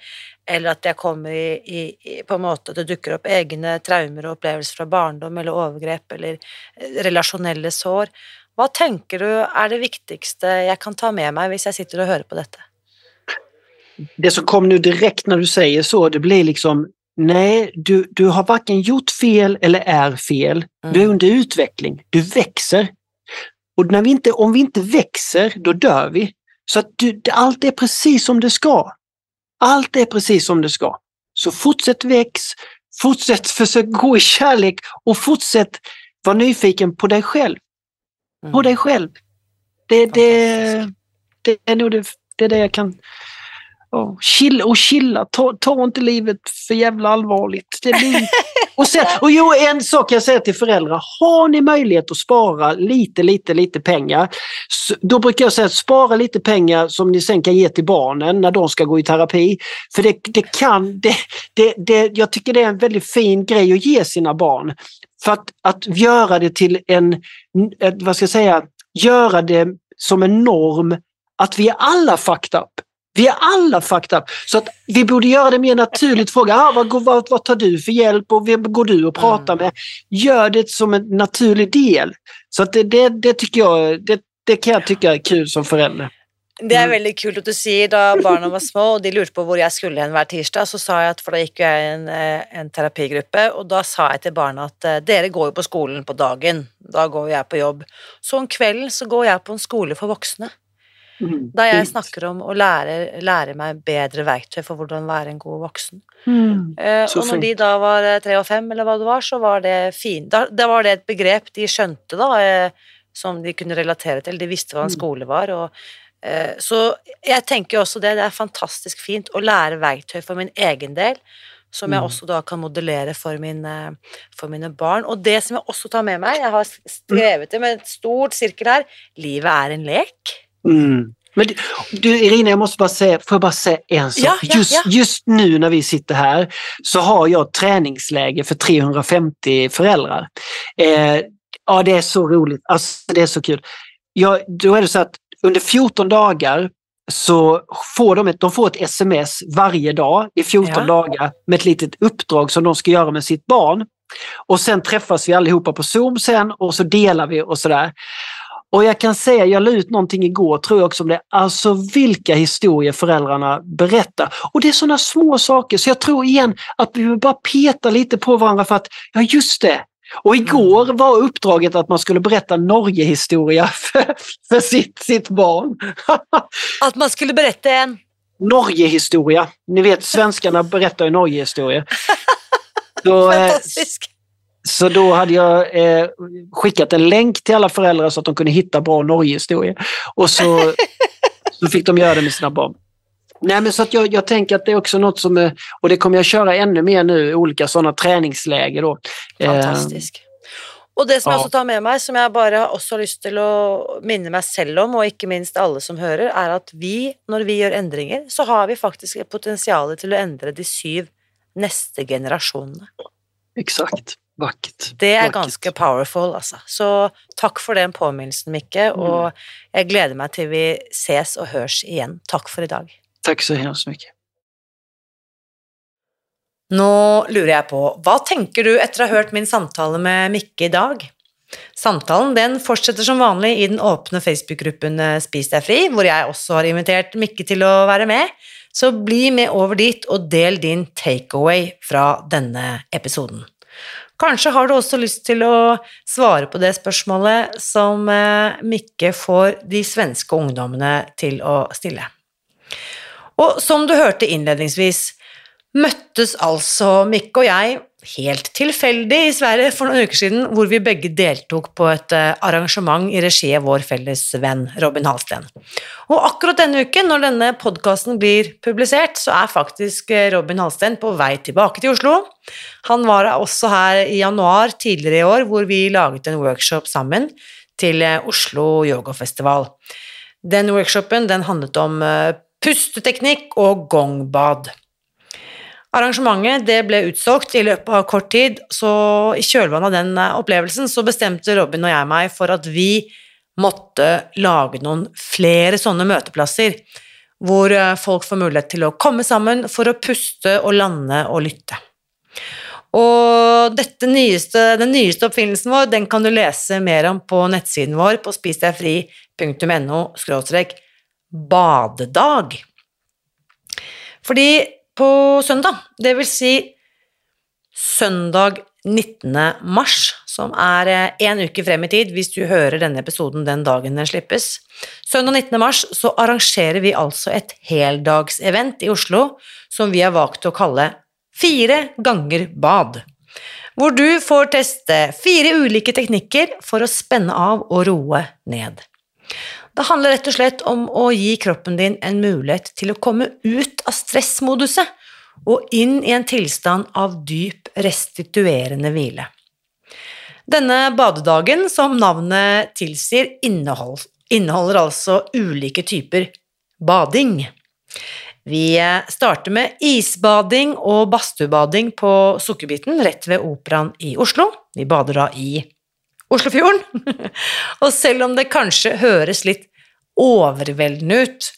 eller at jeg kommer i, i, på en måte at det dukker opp egne traumer og opplevelser fra barndom eller overgrep eller eh, relasjonelle sår. Hva tenker du er det viktigste jeg kan ta med meg hvis jeg sitter og hører på dette? Det som kom nu direkt när du säger så, det blir liksom Nej, du, du har varken gjort fel eller är fel. Mm. Du är under utveckling. Du växer. Och när vi inte, om vi inte växer, då dör vi. Så att du, allt är precis som det ska. Allt är precis som det ska. Så fortsätt väx, fortsätt försöka gå i kärlek och fortsätt vara nyfiken på dig själv. På Mm. dig själv. Det, det, det är nog det, det, är det jag kan... Oh, chilla och chilla. Ta, ta inte livet för jävla allvarligt. Det blir... och, sen, och jo, en sak jag säger till föräldrar. Har ni möjlighet att spara lite, lite, lite pengar. Då brukar jag säga att spara lite pengar som ni sen kan ge till barnen när de ska gå i terapi. För det, det kan... Det, det, det, jag tycker det är en väldigt fin grej att ge sina barn. För att, att göra det till en, vad ska jag säga, göra det som en norm att vi är alla fucked up. Vi är alla fucked up. Så att vi borde göra det mer naturligt. Fråga ah, vad, vad, vad tar du för hjälp och vem går du och pratar med? Gör det som en naturlig del. Så att det, det, det tycker jag, det, det kan jag tycka är kul som förälder. Det är väldigt kul att du säger. Då barnen var små och de lurte på var jag skulle en varje tisdag så sa jag att, för då gick jag i en, eh, en terapigrupp och då sa jag till barnen att, eh, dere går ju på skolan på dagen, då går jag på jobb. Så om kväll så går jag på en skola för vuxna. Mm. der jeg snakker om å lære, lære meg bedre verktøy for hvordan være en god voksen. Mm. Eh, og når de da var eh, tre og fem, eller hva det var, så var det fint. Da, da var det et begrep de skjønte, da, eh, som de kunne relatere til. De visste hva en Mm. skole var. Og, eh, så jeg tenker også det. Det er fantastisk fint å lære verktøy for min egen del, som jeg Mm. også da kan modellere for, min, eh, for mine barn. Og det som jeg også tar med meg, jeg har skrevet det med et stort sirkel her, livet er en lek. Mm. Men du, Irina, jag måste bara säga, får jag bara säga en sak? Ja, ja, just, ja. just nu när vi sitter här så har jag träningsläge för 350 föräldrar. Eh, ja, det är så roligt. Alltså, det är så kul. Ja, då är det så att under 14 dagar så får de ett, de får ett sms varje dag i 14 Ja. dagar med ett litet uppdrag som de ska göra med sitt barn. Och sen träffas vi allihopa på Zoom sen och så delar vi och sådär. Och jag kan säga, jag la ut någonting igår tror jag också om det, alltså vilka historier föräldrarna berättar. Och det är sådana små saker så jag tror igen att vi bara peta lite på varandra för att, ja just det. Och igår var uppdraget att man skulle berätta Norge-historia för, för sitt, sitt barn. At man skulle berette en Norge-historia. Ni vet svenskarna berättar ju Norge-historia. Eh, fantastisk så då hade jag eh, skickat en länk till alla föräldrar så att de kunde hitta bra Norge-historier. Och så, så fick de göra det med sina barn. Nej, men så att jag, jag tänker att det är också något som, är- och det kommer jag köra ännu mer nu, olika sådana träningsläger då. Eh, Fantastisk. Og det som jeg ja. også tar med meg, som jeg bare også har lyst til å minne meg selv om, og ikke minst alle som hører, er at vi, når vi gjør endringer, så har vi faktisk et potensial til å endre de syv neste generasjonene. exakt. Vackert. Det er Vackert. ganske powerful, altså. Så takk for den påminnelsen, Mikke, og jeg gleder meg til vi ses og hørs igjen. Takk for i dag. Tack så hemskt mycket. Nå lurer jeg på, hva tenker du etter å ha hørt min samtale med Mikke i dag? Samtalen den fortsetter som vanlig i den åpne Facebook-gruppen eh, Spis deg fri, hvor jeg også har invitert Mikke til å være med. Så bli med over dit og del din takeaway fra denne episoden. Kanskje har du også lyst til å svare på det spørsmålet som eh, Mikke får de svenske ungdommene til å stille. Og som du hørte innledningsvis, møttes altså Mikke og jeg helt tilfeldig i Sverige for noen uker siden, hvor vi begge deltok på et eh, arrangement i regi av vår felles venn Robin Halsten. Og akkurat denne uken, når denne podkasten blir publisert, så er faktisk eh, Robin Halsten på vei tilbake til Oslo. Han var også her i januar tidligere i år, hvor vi laget en workshop sammen til eh, Oslo Yogafestival. Den workshopen den handlet om pusteteknikk og gongbad. Arrangementet det ble utsolgt i løpet av kort tid, så i kjølvannet av den eh, opplevelsen så bestemte Robin og jeg meg for at vi måtte lage noen flere sånne møteplasser, hvor eh, folk får mulighet til å komme sammen for å puste og lande og lytte. Og dette nyeste, den nyeste oppfinnelsen vår den kan du lese mer om på nettsiden vår på spisdegfri.no badedag. Fordi på søndag, det vil si søndag 19. mars, som er eh, én uke frem i tid hvis du hører denne episoden den dagen den slippes. Søndag 19. mars så arrangerer vi altså et heldagsevent i Oslo som vi har valgt å kalle Fire ganger bad. Hvor du får teste fire ulike teknikker for å spenne av og roe ned. Det handler rett og slett om å gi kroppen din en mulighet til å komme ut av stressmoduset og inn i en tilstand av dyp restituerende hvile. Denne badedagen, som navnet tilsier, innehold, inneholder altså ulike typer bading. Vi starter med isbading og badstuebading på Sukkerbiten rett ved Operaen i Oslo. Vi bader da i Oslofjorden. og selv om det kanskje høres litt overveldende ut,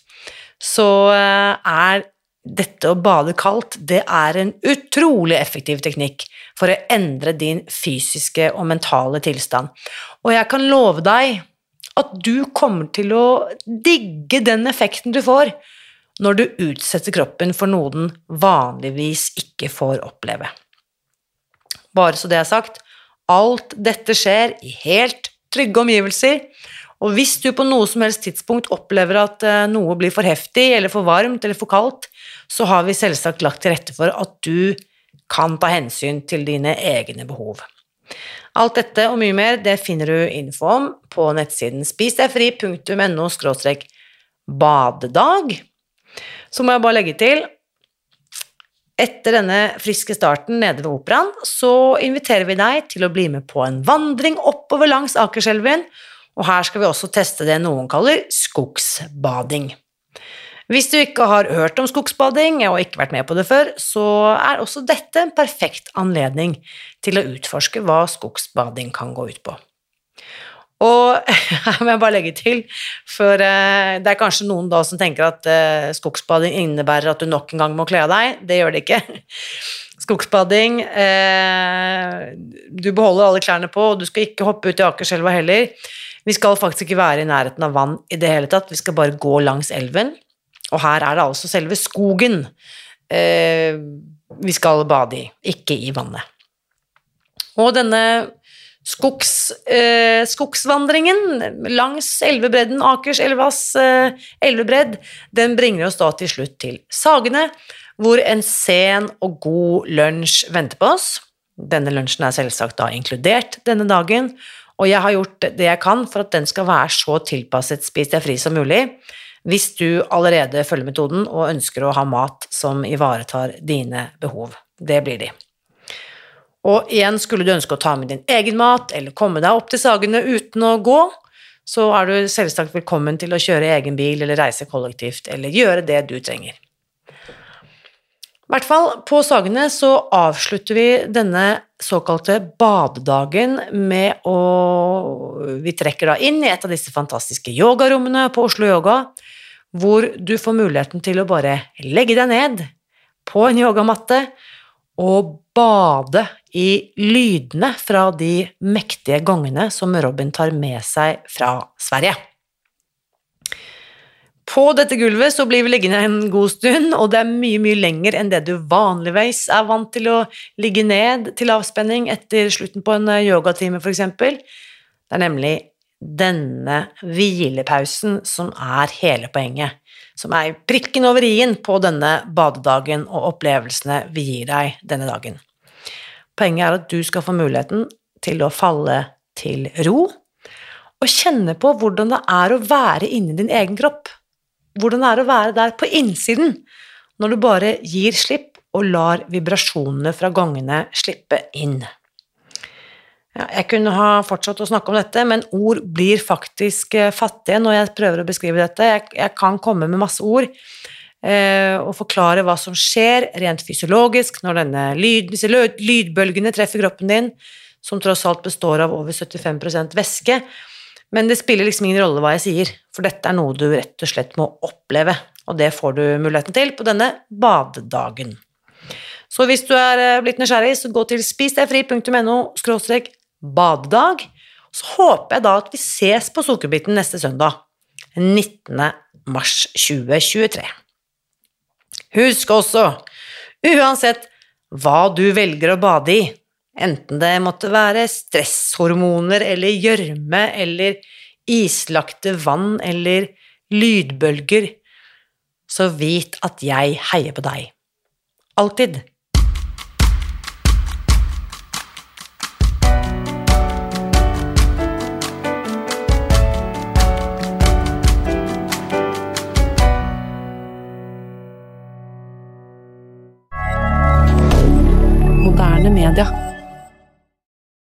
så eh, er dette å bade kaldt, det er en utrolig effektiv teknikk for å endre din fysiske og mentale tilstand. Og jeg kan love deg at du kommer til å digge den effekten du får når du utsetter kroppen for noe den vanligvis ikke får oppleve. Bare så det er sagt, alt dette skjer i helt trygge omgivelser, og hvis du på noe som helst tidspunkt opplever at eh, noe blir for heftig eller for varmt eller for kaldt, så har vi selvsagt lagt til rette for at du kan ta hensyn til dine egne behov. Alt dette og mye mer det finner du info om på nettsiden spisdegfri.no badedag. Så må jeg bare legge til etter denne friske starten nede ved Operaen, så inviterer vi deg til å bli med på en vandring oppover langs Akerselven og her skal vi også teste det noen kaller skogsbading. Hvis du ikke har hørt om skogsbading og ikke vært med på det før, så er også dette en perfekt anledning til å utforske hva skogsbading kan gå ut på. Og her må jeg bare legge til, for eh, det er kanskje noen da som tenker at eh, skogsbading innebærer at du nok en gang må kle av deg. Det gjør det ikke. Skogsbading eh, Du beholder alle klærne på, og du skal ikke hoppe ut i Akerselva heller. Vi skal faktisk ikke være i nærheten av vann i det hele tatt, vi skal bare gå langs elven. Og her er det altså selve skogen vi skal bade i, ikke i vannet. Og denne skogs, eh, skogsvandringen langs elvebredden, Akerselvas eh, elvebredd, den bringer oss da til slutt til Sagene, hvor en sen og god lunsj venter på oss. Denne lunsjen er selvsagt da inkludert denne dagen, og jeg har gjort det jeg kan for at den skal være så tilpasset Spis deg fri som mulig, hvis du allerede følger metoden og ønsker å ha mat som ivaretar dine behov. Det blir de. Og igjen, skulle du ønske å ta med din egen mat eller komme deg opp til Sagene uten å gå, så er du selvsagt velkommen til å kjøre egen bil eller reise kollektivt eller gjøre det du trenger. I hvert fall, på Sagene så avslutter vi denne såkalte badedagen med å Vi trekker da inn i et av disse fantastiske yogarommene på Oslo Yoga, hvor du får muligheten til å bare legge deg ned på en yogamatte och bade i lydene fra de mektige gongene som Robin tar med seg fra Sverige. På dette gulvet så blir vi liggende en god stund, og det er mye, mye lenger enn det du vanligvis er vant til å ligge ned til avspenning etter slutten på en eh, yogatime, f.eks. Det er nemlig denne hvilepausen som er hele poenget, som er prikken over i-en på denne badedagen og opplevelsene vi gir deg denne dagen. Poenget er at du skal få muligheten til å falle til ro, og kjenne på hvordan det er å være inni din egen kropp hvordan det er å være der på innsiden, når du bare gir slipp og lar vibrasjonene fra gangene slippe inn. Ja, jeg kunne ha fortsatt å snakke om dette, men ord blir faktisk eh, fattige når jeg prøver å beskrive dette. Jeg, jeg kan komme med masse ord eh, og forklare hva som skjer rent fysiologisk når denne lyd, disse lydbølgene treffer kroppen din, som tross alt består av over 75% væske. Men det spiller liksom ingen rolle hva jeg sier, for dette er noe du rett og slett må oppleve, og det får du muligheten til på denne badedagen. Så hvis du er eh, blitt nysgjerrig, så gå til spisdegfri.no badedag. Så håper jeg da at vi ses på Sukkerbiten neste søndag, 19. mars 2023. Husk også, uansett hva du velger å bade i, Enten det måtte være stresshormoner eller gjørme eller islagte vann eller lydbølger, så vit at jeg heier på deg. Alltid.